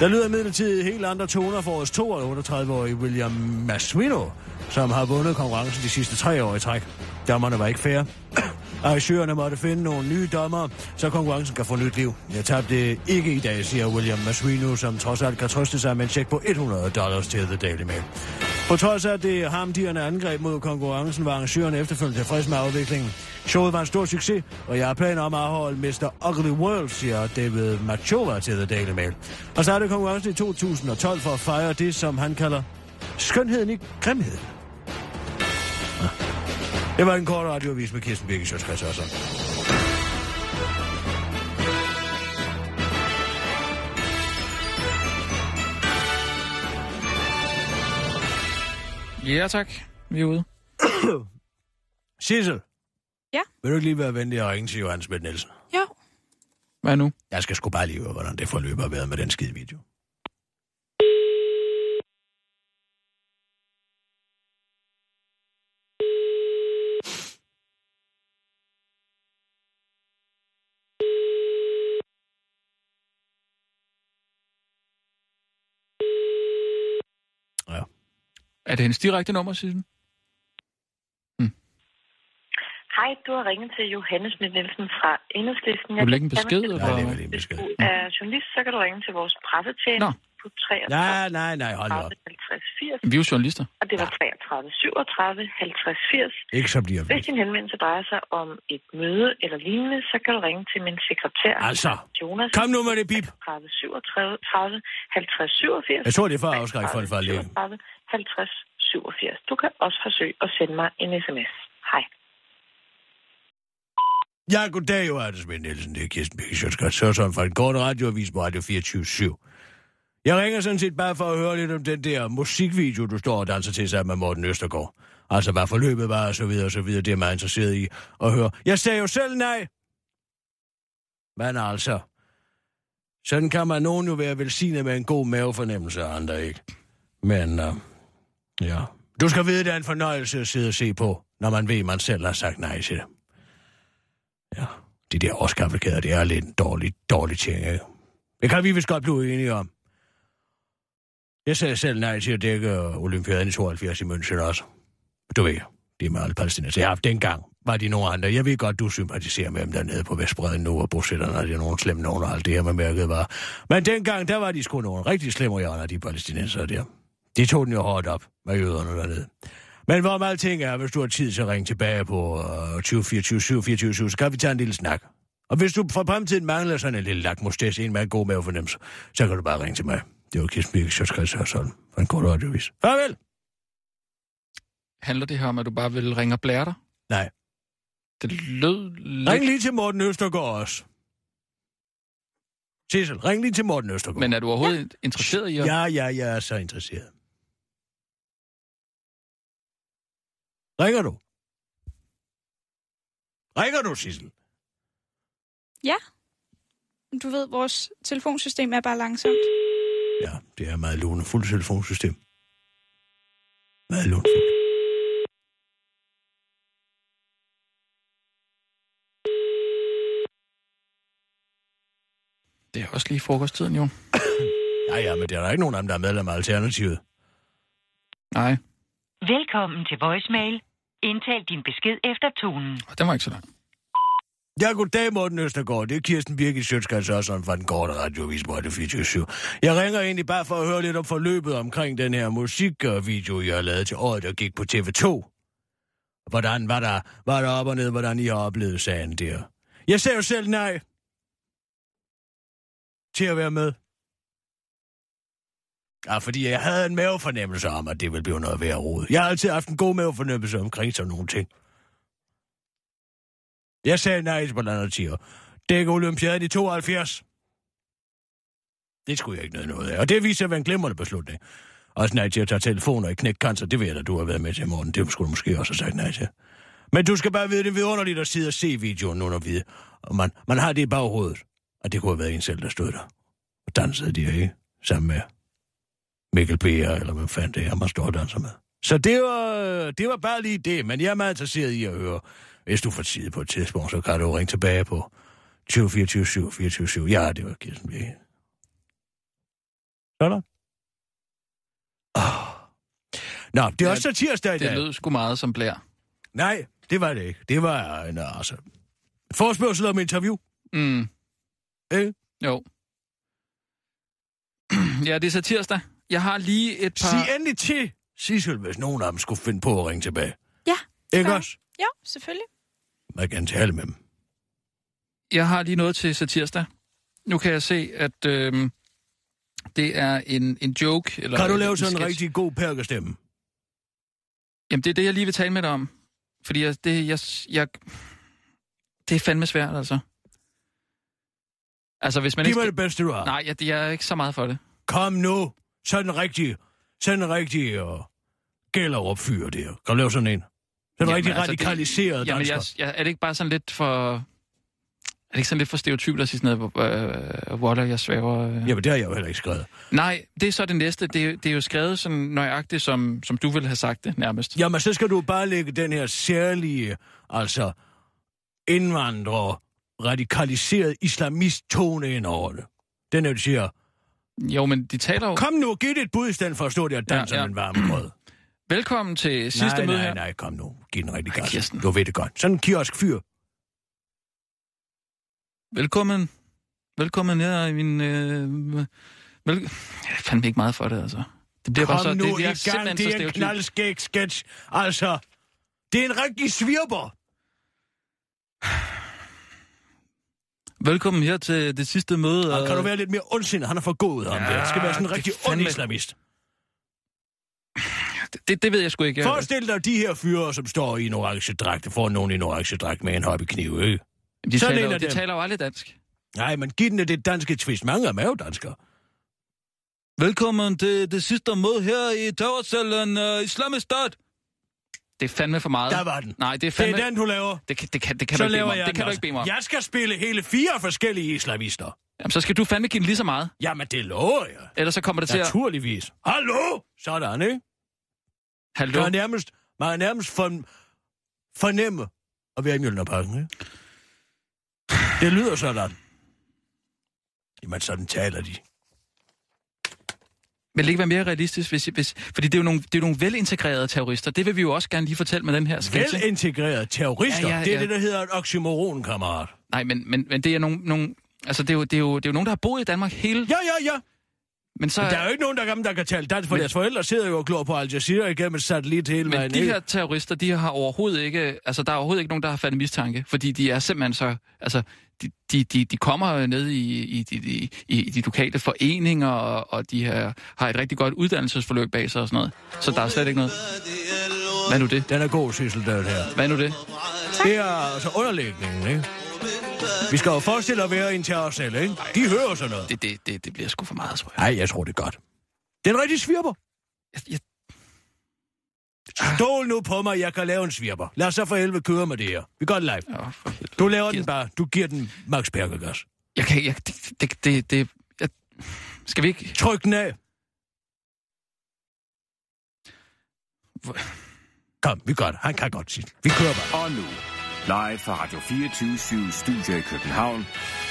Der lyder imidlertid helt andre toner for os 38-årige William Maswino, som har vundet konkurrencen de sidste tre år i træk. Dommerne var ikke fair. *clears throat* Arrangørerne måtte finde nogle nye dommer, så konkurrencen kan få nyt liv. Jeg tabte ikke i dag, siger William Maswino, som trods alt kan trøste sig med en check på 100 dollars til The Daily Mail. På trods af det hamdierne angreb mod konkurrencen, var arrangørerne efterfølgende tilfreds med afviklingen. Showet var en stor succes, og jeg har planer om at afholde Mr. Ugly World, siger David Machova til The Daily Mail. Og startede konkurrencen i 2012 for at fejre det, som han kalder skønheden i grimheden. Det var en kort radioavis med Kirsten Birgit Sjøtskreds også. Ja, tak. Vi er ude. *coughs* Sissel. Ja? Vil du ikke lige være venlig at ringe til Johan Smidt Nielsen? Jo. Hvad nu? Jeg skal sgu bare lige høre, hvordan det forløb har været med den skide video. Er det hendes direkte nummer, Sissel? Hej, du har ringet til Johannes Schmidt Nielsen fra Enhedslisten. Vil du lægge en besked, eller? Nej, det er vel en Hvis besked. du er journalist, så kan du ringe til vores pressetjeneste Nå. På 33 Nej, nej, nej, hold op. 50 80. Vi er jo journalister. Og det var 33 37 50 80. Ikke så bliver Hvis vi. din henvendelse drejer sig om et møde eller lignende, så kan du ringe til min sekretær, Altså, Jonas. kom nu med det bip. 30 37 30 50 87. Jeg tror, det er for at afskrække folk fra at leve. 37 50 87. Du kan også forsøge at sende mig en sms. Hej. Ja, goddag, Johan Smidt Nielsen. Det er Kirsten Birgit Sjøtskreds Sørsson fra en kort radioavis på Radio 24 jeg ringer sådan set bare for at høre lidt om den der musikvideo, du står og danser til sammen med Morten Østergaard. Altså, hvad forløbet var, og så videre, og så videre. Det er meget interesseret i at høre. Jeg sagde jo selv nej. Men altså, sådan kan man nogen jo være velsignet med en god mavefornemmelse, og andre ikke. Men, uh, ja. Du skal vide, det er en fornøjelse at sidde og se på, når man ved, man selv har sagt nej til det. Ja, de der årskapelkæder, det er lidt en dårlig, dårlig ting, ikke? Det kan vi vist godt blive enige om. Jeg sagde selv nej til at dække øh, Olympiaden i 72 i München også. Du ved, det er med alle palæstinenser. Ja, dengang var de nogle andre. Jeg ved godt, du sympatiserer med dem dernede på Vestbreden nu, og bosætterne det er nogle slemme nogen, og alt det her med mærket var. Men dengang, der var de sgu nogle rigtig slemme hjørner, de palæstinenser der. De tog den jo hårdt op med jøderne dernede. Men hvor meget ting er, hvis du har tid til at ringe tilbage på uh, 2024 24 så kan vi tage en lille snak. Og hvis du fra fremtiden mangler sådan en lille lakmustest, en med en god mavefornemmelse, så kan du bare ringe til mig. Det var Kirsten Birke, Sjøtskreds og sådan. For en kort radiovis. Farvel! Handler det her om, at du bare vil ringe og blære dig? Nej. Det lød lidt... Ring lige til Morten Østergaard også. Sissel, ring lige til Morten Østergaard. Men er du overhovedet ja. interesseret i at... Ja, ja, jeg er så interesseret. Ringer du? Ringer du, Sissel? Ja. Du ved, vores telefonsystem er bare langsomt. Ja, det er meget lunefuldt telefonsystem. Meget lunefuldt. Det er også lige frokosttiden, jo. Ja, ja, men der er der ikke nogen af dem, der er medlem af Alternativet. Nej, Velkommen til voicemail. Indtal din besked efter tonen. og den var ikke så lang. Ja, goddag, Morten Østergaard. Det er Kirsten Birgit Sjøtskans Sørsson fra den korte radiovis på Radio 24 Jeg ringer egentlig bare for at høre lidt om forløbet omkring den her musikvideo, jeg har lavet til året, der gik på TV2. Hvordan var der, var der op og ned, hvordan I har oplevet sagen der? Jeg sagde jo selv nej. til at være med? Ja, fordi jeg havde en mavefornemmelse om, at det ville blive noget værd rod. Jeg har altid haft en god mavefornemmelse omkring sådan nogle ting. Jeg sagde nej til blandt andet tiger. Dække Olympiaden i 72. Det skulle jeg ikke noget, noget af. Og det viser at være en glimrende beslutning. Også nej til at tage telefoner i knække cancer, det ved jeg da, du har været med til i morgen. Det skulle du måske også have sagt nej til. Men du skal bare vide, det er vidunderligt at sidde og se videoen nu, når vi... Og man, man har det i baghovedet. Og det kunne have været en selv, der stod der. Og dansede de her, ikke? Sammen med Mikkel B. eller hvad fanden det er, man står og danser med. Så det var, det var bare lige det, men jeg er meget interesseret i at høre. Hvis du får tid på et tidspunkt, så kan du ringe tilbage på 2024 7 24 7. Ja, det var Kirsten Birgit. Sådan. Oh. Nå, det er Ja, også tirsdag i Det dag. lød sgu meget som blær. Nej, det var det ikke. Det var en, altså, forspørgsel om interview. Mm. Ikke? Jo. *clears throat* ja, det er så tirsdag. Jeg har lige et par... Sig endelig til, Sissel, hvis nogen af dem skulle finde på at ringe tilbage. Ja. Ikke også? Ja, selvfølgelig. Man kan tale med dem. Jeg har lige noget til satirsdag. Nu kan jeg se, at øh, det er en, en joke. Eller Kan du en- lave en sådan en sketch. rigtig god perkestemme? Jamen, det er det, jeg lige vil tale med dig om. Fordi jeg, det, jeg, jeg, det er fandme svært, altså. Altså, hvis man Giv ikke... mig det bedste, du har. Nej, jeg, jeg er ikke så meget for det. Kom nu. Sådan en rigtig, sådan en rigtig uh, gælderup fyr der. Kan du lave sådan en? Sådan en rigtig radikaliseret det, jamen, jeg, jeg, er det ikke bare sådan lidt for... Er det ikke sådan lidt for stereotypt at sige sådan noget, øh, Waller, jeg svæver... Øh. Jamen, det har jeg jo heller ikke skrevet. Nej, det er så det næste. Det, er- det er jo skrevet sådan nøjagtigt, som, som du ville have sagt det, nærmest. Jamen, så skal du bare lægge den her særlige, altså indvandrer, radikaliseret islamist-tone ind over det. Den er, du siger, Jo, men de taler jo... kom nu, giv det et bud i stedet for at stå der og danse Ja, ja, ja. ja. en varm grød. Velkommen til sidste nej, møde nej, her. nej, kom nu. Giv den rigtig gas. Kirsten. Du ved det godt. Sådan en kiosk fyr. Velkommen. Velkommen her i min... Øh, vel... Jeg er fandme ikke meget for det, altså. Det bliver bare Kom så... nu det, i det er gang, simpelthen det er en knaldskæg sketch. Altså, det er en rigtig svirper. Velkommen her til det sidste møde. Og kan øh, du være lidt mere ondsindet? Han har forgået ham Ja, der. Det skal være sådan en rigtig er ond fandme- islamist. Det, det ved jeg sgu ikke. Jeg, Forestil dig de her fyre, som står i en orange dragt, får nogen i en orange dragt med en hobbykniv, ikke? de, sådan taler, en jo- af de dem. taler jo aldrig dansk. Nej, men giv den det danske twist. Mange af dem er jo danskere. Velkommen til det sidste møde her i Towercellen uh, Islamisk Stat. Det er fandme for meget. Der var den. Nej, det er Det fandme... er den, du laver. Det kan, det kan, det kan Så du ikke bede mig om. Det kan du ikke bede mig om. Jeg skal spille hele fire forskellige islamister. Jamen, så skal du fandme give den lige så meget. Jamen, det lover jeg. Ellers så kommer det til at... Naturligvis. Hallo? Sådan, ikke? Hallo? Man er nærmest, man er nærmest for, fornemme at være i Mjølnerparken, ikke? Det lyder sådan. Jamen, sådan taler de. Vil det ikke være mere realistisk, hvis, hvis... Fordi det er, jo nogle, det er jo nogle velintegrerede terrorister. Det vil vi jo også gerne lige fortælle med den her sketch. Velintegrerede terrorister. Ja, ja, Det er ja. det, der hedder et oxymoron, kammerat. Nej, men, men, men det er nogle... nogle altså, det er, jo, det, er jo, det er jo nogen, der har boet i Danmark hele... Ja, ja, ja. Men så... Men der er jo ikke nogen, der kan, der kan tale dansk, for Men- deres forældre sidder jo og glor på Al Jazeera igennem et satellit hele Men vejen. de her terrorister, de har overhovedet ikke... Altså, der er overhovedet ikke nogen, der har faldet mistanke, fordi de er simpelthen så... Altså, de, de, de, de kommer ned i, i, de, de, i de lokale foreninger, og, og de har, har et rigtig godt uddannelsesforløb bag sig og sådan noget. Så der er slet ikke noget. Hvad nu det? Den er god, Sissel, den her. Hvad nu det? Det er altså underlægningen, ikke? Vi skal jo forestille at være en terrorcelle, ikke? De hører sådan noget. Det, det, det, det bliver sgu for meget, tror jeg. Nej, jeg tror det er godt. Det er en rigtig svirper. jeg, jeg Stol nu på mig, jeg kan lave en svirper. Lad os så for helvede køre med det her. Vi det live. helvede. Du laver den bare. Du giver den Max Perkergas. Jeg kan ikke... Det, det, det, det jeg, skal vi ikke... Tryk den af. Hvor- Kom, vi gør det. Han kan godt sige. Vi kører bare. Og nu, live fra Radio 24 Studio i København.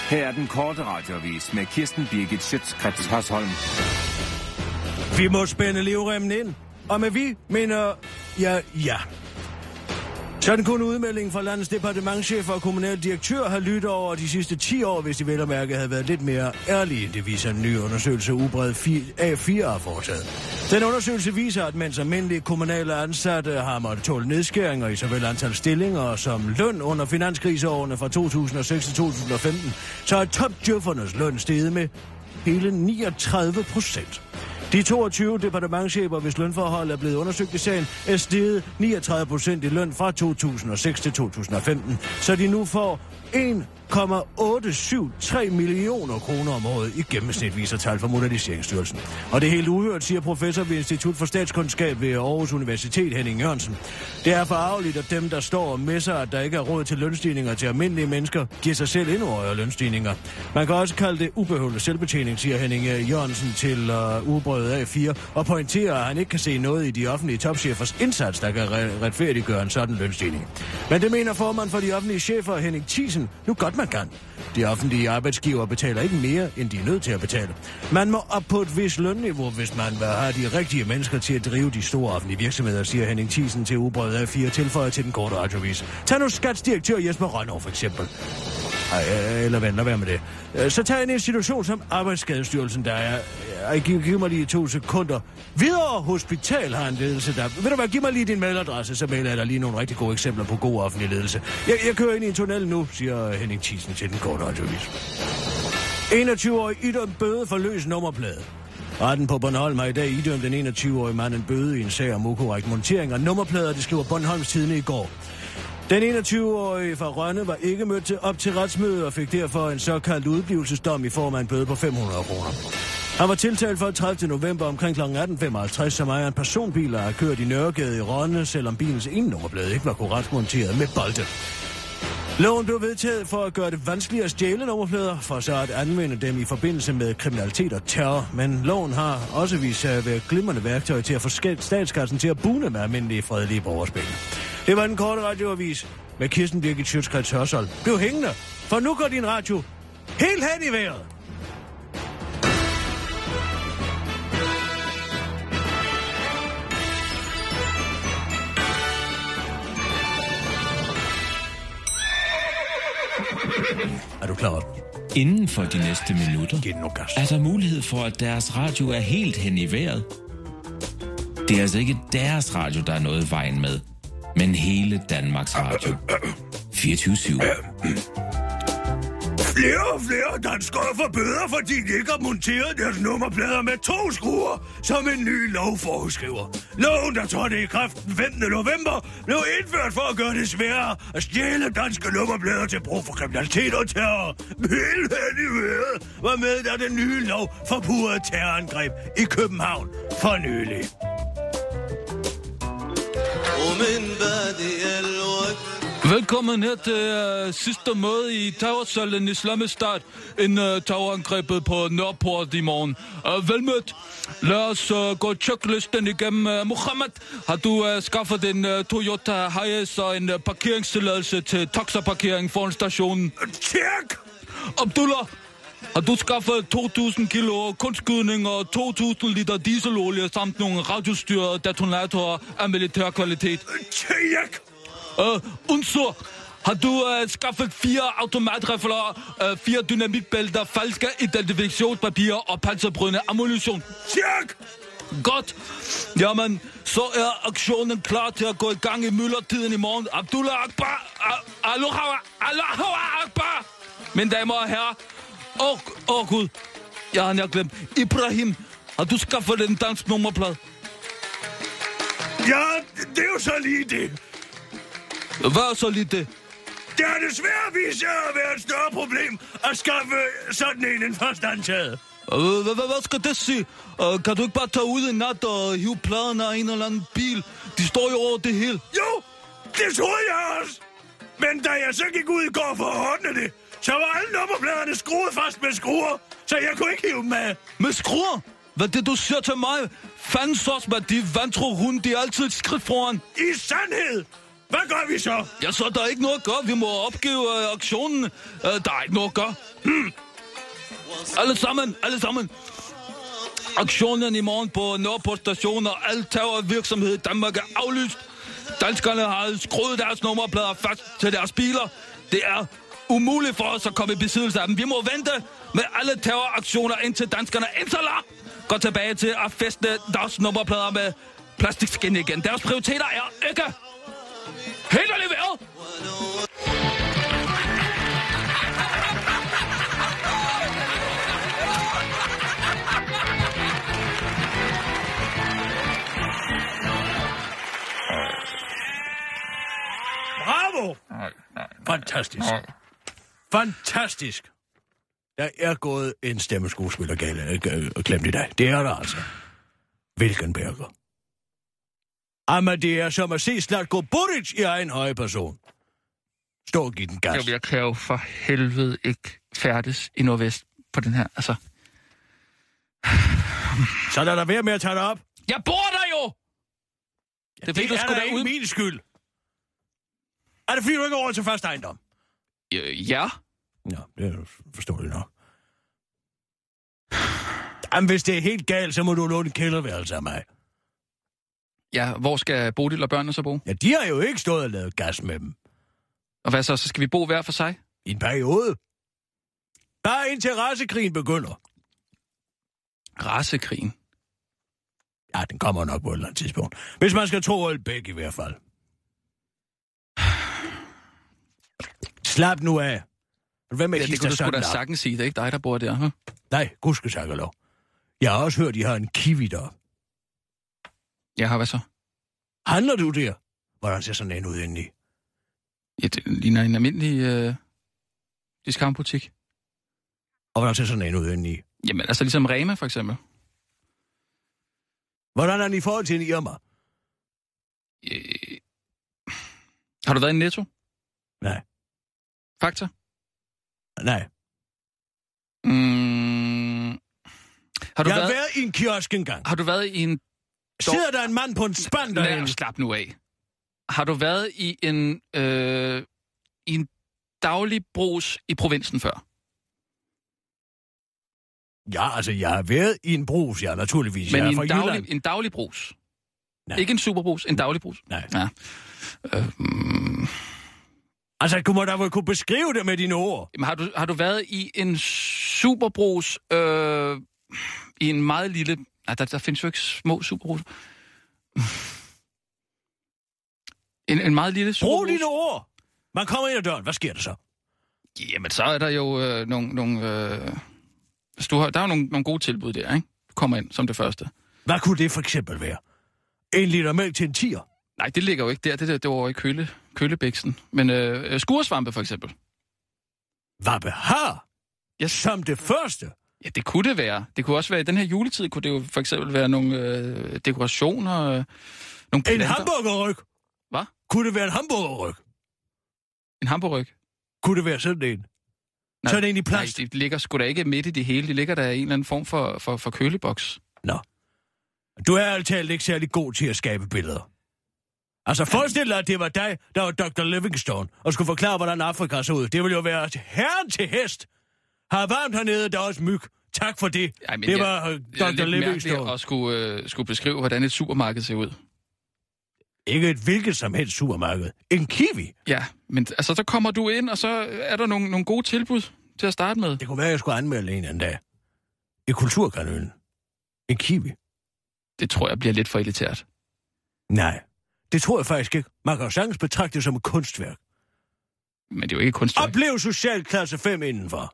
Her er den korte radiovis med Kirsten Birgit Schøtzgrads Hasholm. Vi må spænde livremmen ind. Og med vi mener Ja, ja. Sådan kunne udmeldingen fra landets departementchef og kommunaldirektør have lyttet over de sidste 10 år, hvis de vel og mærke havde været lidt mere ærlige. Det viser en ny undersøgelse, ubred A4 har foretaget. Den undersøgelse viser, at mens almindelige kommunale ansatte har måttet tåle nedskæringer i såvel antal stillinger som løn under finanskriseårene fra 2006 til 2015, så er topdjøffernes løn steget med hele 39 procent. De 22 departementchefer, hvis lønforhold er blevet undersøgt i sagen, er steget 39 procent i løn fra 2006 til 2015, så de nu får 1,873 millioner kroner om året i gennemsnit, viser tal fra Moderniseringsstyrelsen. Og det er helt uhørt, siger professor ved Institut for Statskundskab ved Aarhus Universitet, Henning Jørgensen. Det er forarveligt, at dem, der står og messer, at der ikke er råd til lønstigninger til almindelige mennesker, giver sig selv endnu højere lønstigninger. Man kan også kalde det ubehøvlet selvbetjening, siger Henning Jørgensen til øh, uh, ubrødet A4, og pointerer, at han ikke kan se noget i de offentlige topchefers indsats, der kan re- retfærdiggøre en sådan lønstigning. Men det mener formand for de offentlige chefer, Henning Thiesen, nu godt man kan. De offentlige arbejdsgiver betaler ikke mere, end de er nødt til at betale. Man må op på et vis lønniveau, hvis man vil have de rigtige mennesker til at drive de store offentlige virksomheder, siger Henning Thiesen til Ubrød af fire tilføjer til den korte radiovis. Tag nu skatsdirektør Jesper Rønner for eksempel. Ej, øh, eller vent, lad være med det. Øh, så tag en institution som Arbejdsskadestyrelsen, der er... Ej, giv, giv mig lige to sekunder. Videre Hospital har en ledelse, der... Ved du hvad, giv mig lige din mailadresse, så mailer jeg dig lige nogle rigtig gode eksempler på god offentlig ledelse. Jeg, jeg kører ind i en tunnel nu, siger Henning Thiesen til den korte radiovis. 21-årig idømt bøde for løs nummerplade. Retten på Bornholm har i dag idømt den 21-årige mand en bøde i en sag om ukorrekt montering af nummerplader, det skriver Bornholms Tidene i går. Den 21-årige fra Rønne var ikke mødt til, op til retsmødet og fik derfor en såkaldt udblivelsesdom i form af en bøde på 500 kroner. Han var tiltalt for 30. november omkring kl. 18.55, som ejer en personbil, der har kørt i Nørregade i Rønne, selvom bilens ene ikke var korrekt monteret med bolde. Loven blev vedtaget for at gøre det vanskeligere at stjæle nummerplader, for så at anvende dem i forbindelse med kriminalitet og terror. Men loven har også vist sig at være glimrende værktøj til at få statskassen til at bune med almindelige fredelige borgerspil. Det var den korte radioavis med Kirsten Birgit Sjøtskrets Hørsholm. Bliv hængende, for nu går din radio helt hen i vejret. Er du klar? Inden for de næste minutter er der mulighed for, at deres radio er helt hen i vejret. Det er altså ikke deres radio, der er noget vejen med, men hele Danmarks Radio. 24 Flere og flere danskere får bøder, fordi de ikke har monteret deres nummerplader med to skruer, som en ny lov foreskriver. Loven, der trådte i kraft den 15. november, blev indført for at gøre det sværere at stjæle danske nummerplader til brug for kriminalitet og terror. Helt hen i vejret var med, da den nye lov forpurede terrorangreb i København for nylig. Velkommen her til uh, sidste møde i terrorsalen i Slamestad, en uh, terrorangrebet på Nørreport i morgen. Uh, velmødt. Lad os uh, gå checklisten igennem. Uh, Mohammed, har du uh, skaffet en uh, Toyota Hiace og en uh, parkeringstilladelse til taxaparkering foran stationen? Tjek! Abdullah, har du skaffet 2.000 kilo kunstskydning og 2.000 liter dieselolie samt nogle radiostyrede detonatorer af militær kvalitet? Äh, Uh, so har du uh, skaffet fire automatrifler, uh, øh, fire dynamitbælter, falske identifikationspapirer og panserbrydende ammunition? Tjek! Godt. Jamen, så er aktionen klar til at gå i gang i myldretiden i morgen. Abdullah Akbar! Aloha! Aloha Akbar! Mine damer og herrer. Åh, oh, oh, Gud. Jeg har glemt. Ibrahim, har du skaffet en dansk nummerplade? Ja, det er jo så lige det. Hvad så lige det? Det er desværre vist sig at være et større problem at skaffe sådan en end først antaget. Øh, Hvad, hvad, skal det sige? Uh, kan du ikke bare tage ud i nat og hive pladerne af en eller anden bil? De står jo over det hele. Jo, det troede jeg også. Men da jeg så gik ud i går for at ordne det, så var alle nummerpladerne skruet fast med skruer, så jeg kunne ikke hive dem af. Med skruer? Hvad det, du siger til mig? Fanden sås, hvad de vantro hunde, de er altid et skridt foran. I sandhed! Hvad gør vi så? Ja, så er ikke noget at gøre. Vi må opgive øh, auktionen. Øh, der er ikke noget at gøre. Hmm. Alle sammen, alle sammen. Aktionen i morgen på Nørreport station og al terrorvirksomhed i Danmark er aflyst. Danskerne har skruet deres nummerplader fast til deres biler. Det er umuligt for os at komme i besiddelse af dem. Vi må vente med alle terroraktioner, indtil danskerne indtaler går tilbage til at feste deres nummerplader med plastikskin igen. Deres prioriteter er ikke helt leveret. Bravo! Fantastisk. Fantastisk. Der er gået en stemmeskuespiller galt og glemt i dag. Det er der altså. Hvilken Berger. Jamen, det er som at se Slatko Buric i egen høje person. Stå og give den gas. Jamen, jeg kan jo for helvede ikke færdes i Nordvest på den her, altså. Så lad der være med at tage det op. Jeg bor der jo! Ja, det, det er da ikke min skyld. Er det fordi, du ikke er over til første ejendom? Øh, ja. Ja, det er forståeligt nok. Jamen, hvis det er helt galt, så må du låne en kælderværelse af mig. Ja, hvor skal Bodil og børnene så bo? Ja, de har jo ikke stået og lavet gas med dem. Og hvad så? Så skal vi bo hver for sig? I en periode. Bare indtil rasekrigen begynder. Rasekrigen? Ja, den kommer nok på et eller andet tidspunkt. Hvis man skal tro Ølbæk i hvert fald. Slap nu af. Hvad med ja, det kunne du sgu da sagtens sige. Det er ikke dig, der bor der, huh? Nej, gudske tak og lov. Jeg har også hørt, de har en kiwi der. Jeg har hvad så? Handler du der? Hvordan ser sådan en ud indeni? Ja, det ligner en almindelig øh, discountbutik. Og hvordan ser sådan en ud indeni? Jamen, altså ligesom Rema, for eksempel. Hvordan er den i forhold til en Irma? Øh... Har du været i Netto? Nej. Fakta? Nej. Mm... Har du jeg været... har været i en kiosk engang. Har du været i en... Sidder der en mand på en spand derinde? derinde? slap nu af. Har du været i en, øh, i en daglig brus i provinsen før? Ja, altså, jeg har været i en brus, ja, naturligvis. Men jeg i er en fra daglig, Jylland. en daglig brus? Nej. Ikke en superbrus, en daglig brus? Nej. Ja. Øh, mm, Altså, kunne man da vel kunne beskrive det med dine ord? Jamen, har, du, har du været i en superbrus øh, i en meget lille... Nej, der, der findes jo ikke små superbrus. En, en meget lille superbrus. Brug dine ord! Man kommer ind ad døren, hvad sker der så? Jamen, så er der jo øh, nogle... nogle øh, hvis du har, der er jo nogle, nogle gode tilbud der, ikke? Du kommer ind som det første. Hvad kunne det for eksempel være? En liter mælk til en tiger? Nej, det ligger jo ikke der. Det, der, det var jo i køle, kølebæksen. Men øh, skuresvampe for eksempel. Hvad behar? Ja. Som det første? Ja, det kunne det være. Det kunne også være, i den her juletid kunne det jo for eksempel være nogle øh, dekorationer, øh, nogle En planter. hamburgerryg? Hvad? Kunne det være en hamburgerryg? En hamburgerryg? Kunne det være sådan en? sådan en i plast? Nej, de ligger sgu da ikke midt i det hele. De ligger der i en eller anden form for, for, for køleboks. Nå. Du er altid ikke særlig god til at skabe billeder. Altså, forestil dig, at det var dig, der var Dr. Livingstone, og skulle forklare, hvordan Afrika så ud. Det ville jo være herren til hest. Har varmt hernede, der er også myg. Tak for det. Ej, men det jeg- var Det er Dr. mærkeligt Livingstone. at skulle, øh, skulle beskrive, hvordan et supermarked ser ud. Ikke et hvilket som helst supermarked. En kiwi. Ja, men altså, så kommer du ind, og så er der nogle, nogle gode tilbud til at starte med. Det kunne være, at jeg skulle anmelde en anden dag. I kulturkanalen. En kiwi. Det tror jeg bliver lidt for elitært. Nej, det tror jeg faktisk ikke. Man kan jo sagtens betragte det som et kunstværk. Men det er jo ikke kunstværk. Oplev socialklasse 5 indenfor.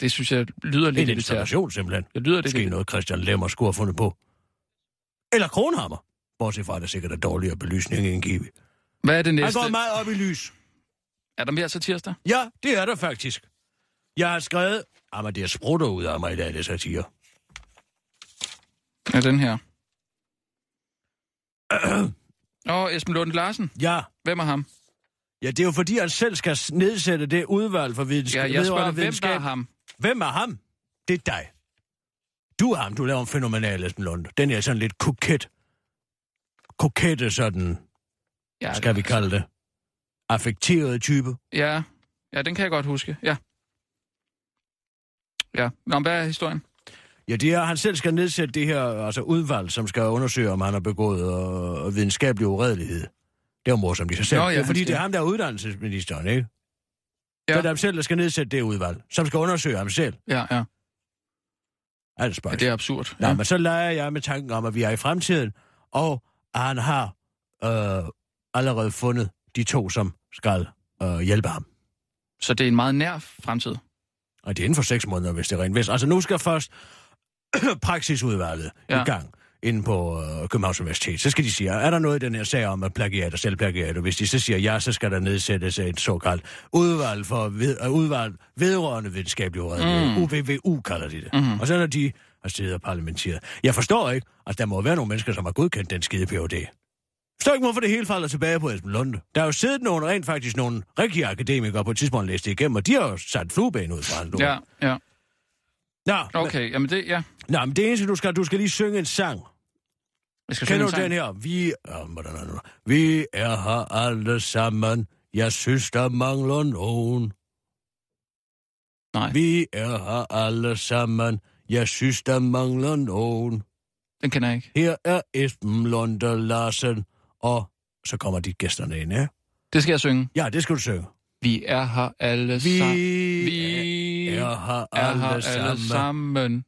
Det synes jeg lyder lidt En installation simpelthen. Det lyder lidt Måske elitært. noget, Christian Lemmer skulle have fundet på. Eller Kronhammer. Bortset fra, at der sikkert er dårligere belysning end kiwi. Hvad er det Han næste? går meget op i lys. Er der mere til tirsdag? Ja, det er der faktisk. Jeg har skrevet... Jamen, det er sprutter ud af mig i dag, det satire. Ja, den her. *clears throat* Åh, Esben Lunde Larsen. Ja. Hvem er ham? Ja, det er jo fordi, han selv skal nedsætte det udvalg for videnskab. Ja, jeg spørger, hvem der videnskab. er ham? Hvem er ham? Det er dig. Du er ham, du laver en fænomenal Esben Lunde. Den er sådan lidt koket. Kokette sådan, Ja, skal vi kalde det. Affekteret type. Ja, ja, den kan jeg godt huske. Ja. Ja, Nå, hvad er historien? Ja, det er, han selv skal nedsætte det her altså udvalg, som skal undersøge, om han har begået øh, videnskabelig uredelighed. Det er jo morsomt i sig selv. Nå, ja, det er, fordi skal- det er ham, der er uddannelsesministeren, ikke? Ja. Ja. Det er ham selv, der skal nedsætte det udvalg, som skal undersøge ham selv. Ja, ja. Altså, ja det er absurd. Ja. Nå, men så leger jeg med tanken om, at vi er i fremtiden, og han har øh, allerede fundet de to, som skal øh, hjælpe ham. Så det er en meget nær fremtid. Og det er inden for seks måneder, hvis det er rent vist. Altså nu skal først *clears throat* praksisudvalget Ja. ja. i gang inde på øh, Københavns Universitet. Så skal de sige, er der noget i den her sag om at plagiat og selvplagiat? Og hvis de så siger ja, så skal der nedsættes et såkaldt udvalg for ved, uh, udvalg vedrørende videnskabelig uredelighed. Mm. UVVU kalder de det. Mm. Og så når de har siddet og parlamenteret. Jeg forstår ikke, at der må være nogle mennesker, som har godkendt den skide PhD. Forstår ikke, hvorfor det hele falder tilbage på Esben Lunde. Der er jo siddet nogle, rent faktisk nogle rigtige akademikere på et tidspunkt læst det igennem, og de har jo sat flueben ud fra en Ja, ja. Nå, Okay, jamen det, ja. Nå, men det eneste, du skal, du skal lige synge en sang. Jeg skal Kender en du den her? Vi er, er? Vi er her alle sammen. Jeg synes, der mangler nogen. Nej. Vi er her alle sammen. Jeg synes, der mangler nogen. Den kender jeg ikke. Her er Esben Lunde Larsen. Og så kommer de gæsterne ind, ja? Det skal jeg synge. Ja, det skal du synge. Vi er her alle sammen. Vi er her er alle her alle sammen. sammen.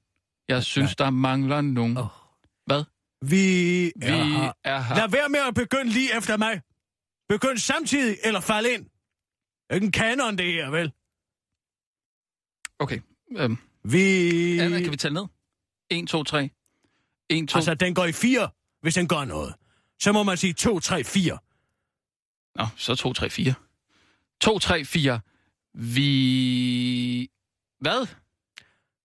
Jeg synes, der mangler nogen. Åh. Hvad? Vi er Vi her. er her. Lad være med at begynde lige efter mig. Begynd samtidig, eller fald ind. Det er ikke en kanon, det her, vel? Okay. Øhm, Vi... Anna, kan vi tælle ned? 1, 2, 3. 1, 2... Altså, den går i fire, hvis den gør noget. Så må man sige 2, 3, 4. Nå, så 2, 3, 4. 2, 3, 4. Vi... Hvad?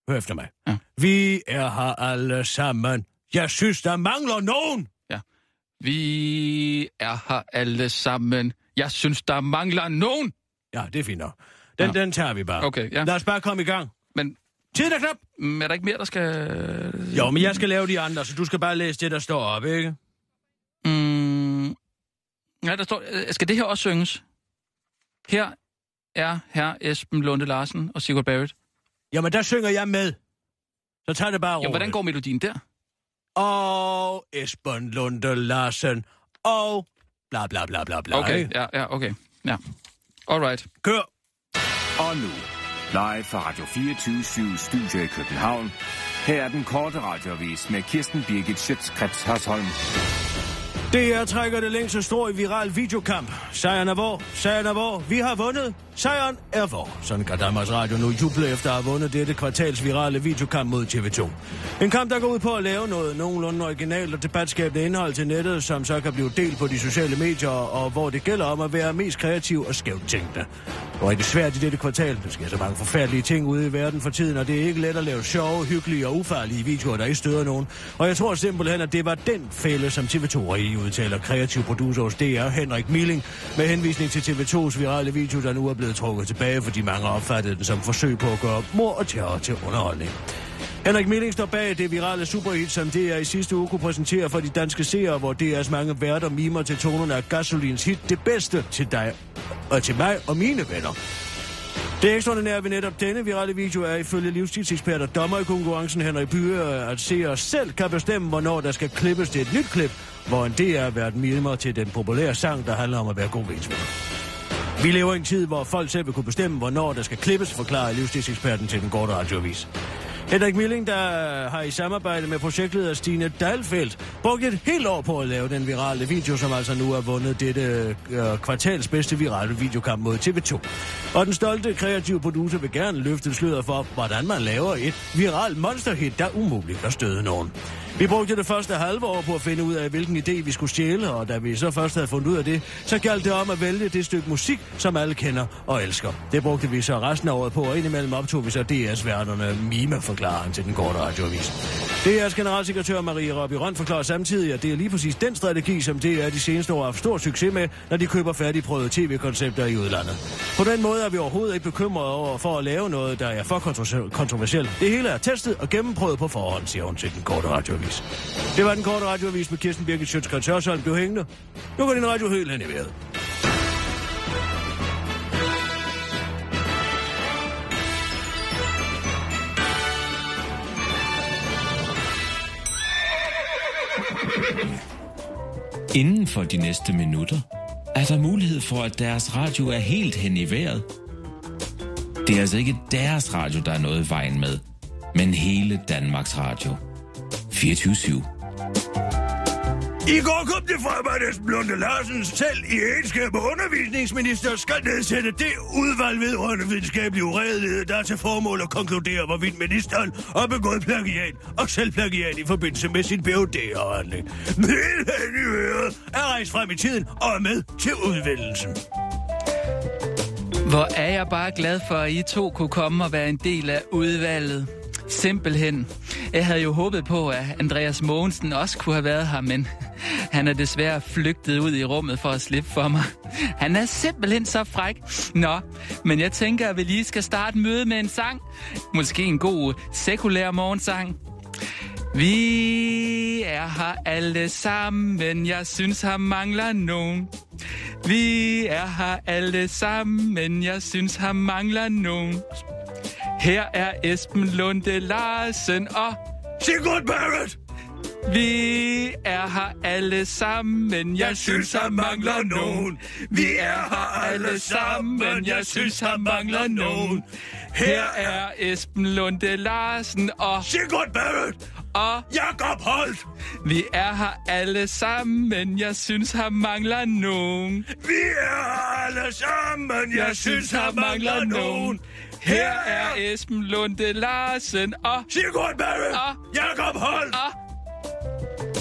Hør efter mig. Ja. Vi er her alle sammen. Jeg synes, der mangler nogen. Vi er her alle sammen. Jeg synes, der mangler nogen. Ja, det er fint nok. Den, Ja. den tager vi bare. Okay, ja. Lad os bare komme i gang. Men Tiden er knap. mm, er der ikke mere, der skal... Jo, men jeg skal lave de andre, så du skal bare læse det, der står op, ikke? Mm, ja, der står... øh, Skal det her også synges? Her er her Esben Lunde Larsen og Sigurd Barrett. Jamen, der synger jeg med. Så tag det bare roligt. Jamen, hvordan går melodien der? Og Esben Lunde Larsen. Og bla bla bla bla bla. Okay, ikke? ja, ja, okay. Ja. Alright. Kør. Og nu, live fra Radio 24 Studio i København. Her er den korte radiovis med Kirsten Birgit Schøtzgrads Hasholm. DR trækker det længste strå i viral videokamp. Sejren er vor, sejren er vor, vi har vundet, sejren er vor. Sådan kan Danmarks Radio nu juble efter at have vundet dette kvartals virale videokamp mod TV2. En kamp, der går ud på at lave noget nogenlunde originalt og debatskabende indhold til nettet, som så kan blive delt på de sociale medier, og hvor det gælder om at være mest kreativ og skævt tænkende. Det var rigtig svært i dette kvartal. Der sker så mange forfærdelige ting ude i verden for tiden, og det er ikke let at lave sjove, hyggelige og ufarlige videoer, der ikke støder nogen. Og jeg tror simpelthen, at det var den fælde, som TV2 i udtaler kreativ producer hos DR, Henrik Milling, med henvisning til TV2's virale video, der nu er blevet trukket tilbage, fordi mange opfattede den som forsøg på at gøre mor og terror til underholdning. Henrik Milling står bag det virale superhit, som DR i sidste uge kunne præsentere for de danske seere, hvor DR's mange værter mimer til tonerne af Gasolins hit Det bedste til dig og til mig og mine venner. Det ekstraordinære ved netop denne virale video er ifølge livsstilsekspert og dommer i konkurrencen Henrik Bye, at seere selv kan bestemme, hvornår der skal klippes til et nyt klip, hvor en DR været mimer til den populære sang, der handler om at være god venner. Vi lever i en tid, hvor folk selv vil kunne bestemme, hvornår der skal klippes, forklarer livsstilseksperten til den korte radioavis. Henrik Milling, der har i samarbejde med projektleder Stine Dalfeldt brugt et helt år på at lave den virale video, som altså nu har vundet dette øh, kvartals bedste virale videokamp mod TV2. Og den stolte kreative producer vil gerne løfte sløret for, hvordan man laver et viral monsterhit, der umuligt kan støde nogen. Vi brugte det første halve år på at finde ud af, hvilken idé vi skulle stjæle, og da vi så først havde fundet ud af det, så galt det om at vælge det stykke musik, som alle kender og elsker. Det brugte vi så resten af året på, og indimellem optog vi så DS-værterne Mima, forklarer han til den korte radioavis. DR's generalsekretær Marie Robbie Røn forklarer samtidig, at det er lige præcis den strategi, som DR de seneste år har haft stor succes med, når de køber færdigprøvede tv-koncepter i udlandet. På den måde er vi overhovedet ikke bekymrede over for at lave noget, der er for kontroversielt. Det hele er testet og gennemprøvet på forhånd, siger hun til den korte radioavis. Det var den korte radioavis med Kirsten Birgit Sjøtskrets Hørsholm. Du hængende. Nu går din radio helt hen i vejret. Inden for de næste minutter er der mulighed for, at deres radio er helt hen i vejret. Det er altså ikke deres radio, der er noget i vejen med, men hele Danmarks Radio. 24 I går kom det frem, at Esben Lunde Larsen selv i egenskab af undervisningsminister skal nedsætte det udvalg vedrørende videnskabelig uredelighed, der er til formål at konkludere, hvorvidt ministeren har begået plagiat og selvplagiat i forbindelse med sin PhD-afhandling. Men han i øret er rejst frem i tiden og er med til udvælgelsen. Hvor er jeg bare glad for, at I to kunne komme og være en del af udvalget. Simpelthen. Jeg havde jo håbet på, at Andreas Mogensen også kunne have været her, men han er desværre flygtet ud i rummet for at slippe for mig. Han er simpelthen så fræk. Nå, men jeg tænker, at vi lige skal starte mødet med en sang. Måske en god sekulær morgensang. Vi er her alle sammen, jeg synes, her mangler nogen. Vi er her alle sammen, jeg synes, her mangler nogen. Her er Esben Lunde Larsen og Sigurd Barrett! Vi er her alle sammen, jeg synes, her mangler nogen. Vi er her alle sammen, jeg synes, her mangler nogen. Her er Esben Lunde Larsen og Sigurd Barrett! og Jakob Holt! vi er her alle sammen, jeg synes, her mangler nogen. Vi er alle sammen, jeg synes, her mangler nogen. Her er Esben Lunde Larsen og Sigurd Barrett! Og- Jakob Holt! og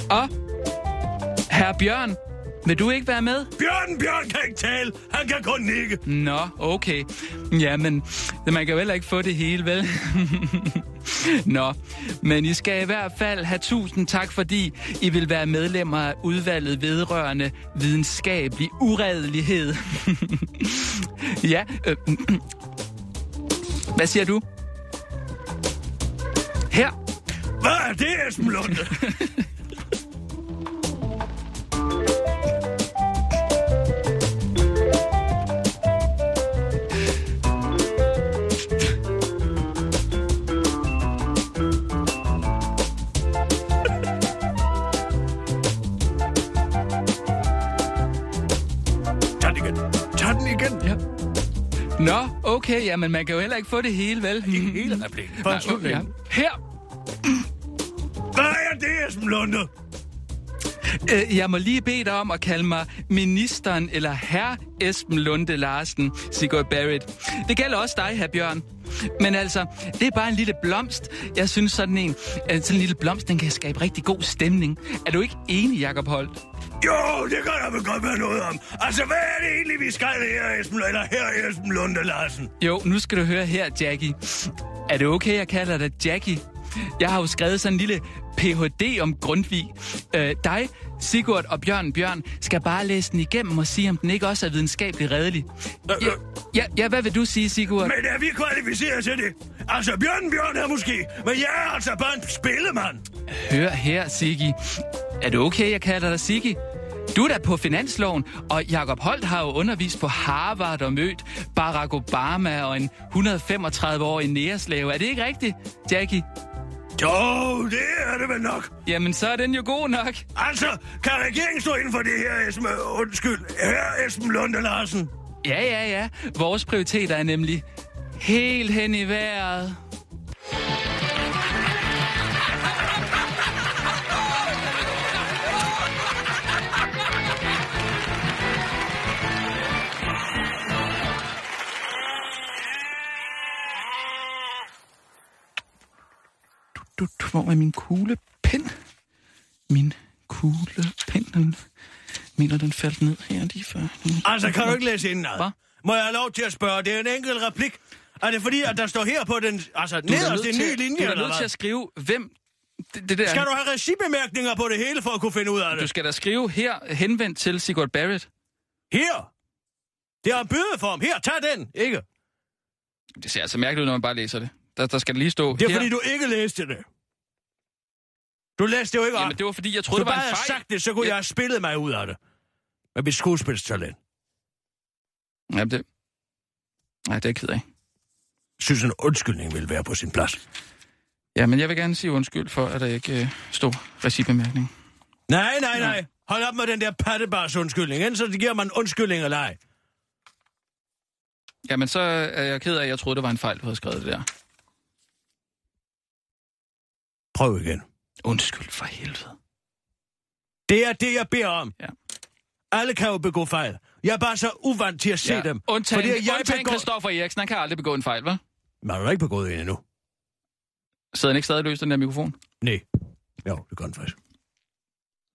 og Herr Bjørn, vil du ikke være med? Bjørn, Bjørn kan ikke tale. Han kan kun nikke. Nå, okay. Jamen, man kan jo heller ikke få det hele, vel? *laughs* Nå, men I skal i hvert fald have tusind tak, fordi I vil være medlemmer af udvalget vedrørende videnskabelig uredelighed. *laughs* ja, øh, hvad siger du? Her. Hvad er det, Esben Lunde? *laughs* Nå, okay, jamen man kan jo heller ikke få det hele, vel? Ikke hele replikken. For en slutning. Ja. Her. Hvad er det, Esben Lunde? Øh, Jeg må lige bede dig om at kalde mig ministeren eller herr Esben Lunde Larsen, Sigurd Barrett. Det gælder også dig, herr Bjørn. Men altså, det er bare en lille blomst. Jeg synes sådan en, øh, sådan en lille blomst, den kan skabe rigtig god stemning. Er du ikke enig, Jacob Holt? Jo, det kan der vel godt være noget om. Altså, hvad er det egentlig, vi skal her, Esben, eller her, Esben Lunde Larsen? Jo, nu skal du høre her, Jackie. Er det okay, jeg kalder dig Jackie? Jeg har jo skrevet sådan en lille Ph.D. om Grundtvig. Øh, dig, Sigurd og Bjørn Bjørn skal bare læse den igennem og sige, om den ikke også er videnskabeligt redelig. Ja, ja, ja, hvad vil du sige, Sigurd? Men er vi kvalificeret til det? Altså, Bjørn Bjørn er måske, men jeg er altså bare en spillemand. Hør her, Siggi. Er det okay, jeg kalder dig Siggi? Du er da på finansloven, og Jakob Holt har jo undervist på Harvard og mødt Barack Obama og en 135-årig næreslave. Er det ikke rigtigt, Jackie? Jo, det er det vel nok. Jamen, så er den jo god nok. Altså, kan regeringen stå inden for det her, Esben, undskyld, her Esben Lunde Larsen? Ja, ja, ja. Vores prioriteter er nemlig helt hen i vejret. Du, du, hvor er min kuglepen? Min kuglepen, den mener, den faldt ned her lige før. Altså, kan du ikke læse ind Hvad? Må jeg have lov til at spørge? Det er en enkelt replik. Er det fordi, at der står her på den, altså Du er nederst, det nødt er en til- ny linje, Du er nødt til at skrive, hvem... Det, det der. Skal du have regibemærkninger på det hele, for at kunne finde ud af Du det? skal da skrive her, henvendt til Sigurd Barrett. Her! Det er en bødeform. Her, tag den, ikke? Det ser altså mærkeligt ud, når man bare læser det. Der, der skal lige stå Det er her. fordi, du ikke læste det. Du læste det jo ikke op. Jamen, det var fordi, jeg Hvis troede, du det var bare en fejl. sagt det, så kunne Ja. jeg have spillet mig ud af det. Med mit skuespilstalent. Ja, det... Nej, det er jeg ked af. synes, en undskyldning vil være på sin plads. Ja, men jeg vil gerne sige undskyld for, at der ikke øh, stod recibemærkning. Nej, nej, nej. Hold op med den der pattebars undskyldning, enten så det giver man undskyldning eller ej. Jamen, så er jeg ked af, at jeg troede, det var en fejl, du havde skrevet det der. Prøv igen. Undskyld for helvede. Det er det, jeg beder om. Ja. Alle kan jo begå fejl. Jeg er bare så uvant til at se dem. Undtagen, Fordi jeg undtagen begår- Christoffer Eriksen, han kan aldrig begå en fejl, hva'? Man har du ikke begået en endnu. Sidder han ikke stadig løs, den der mikrofon? Nej. Jo, det gør den faktisk.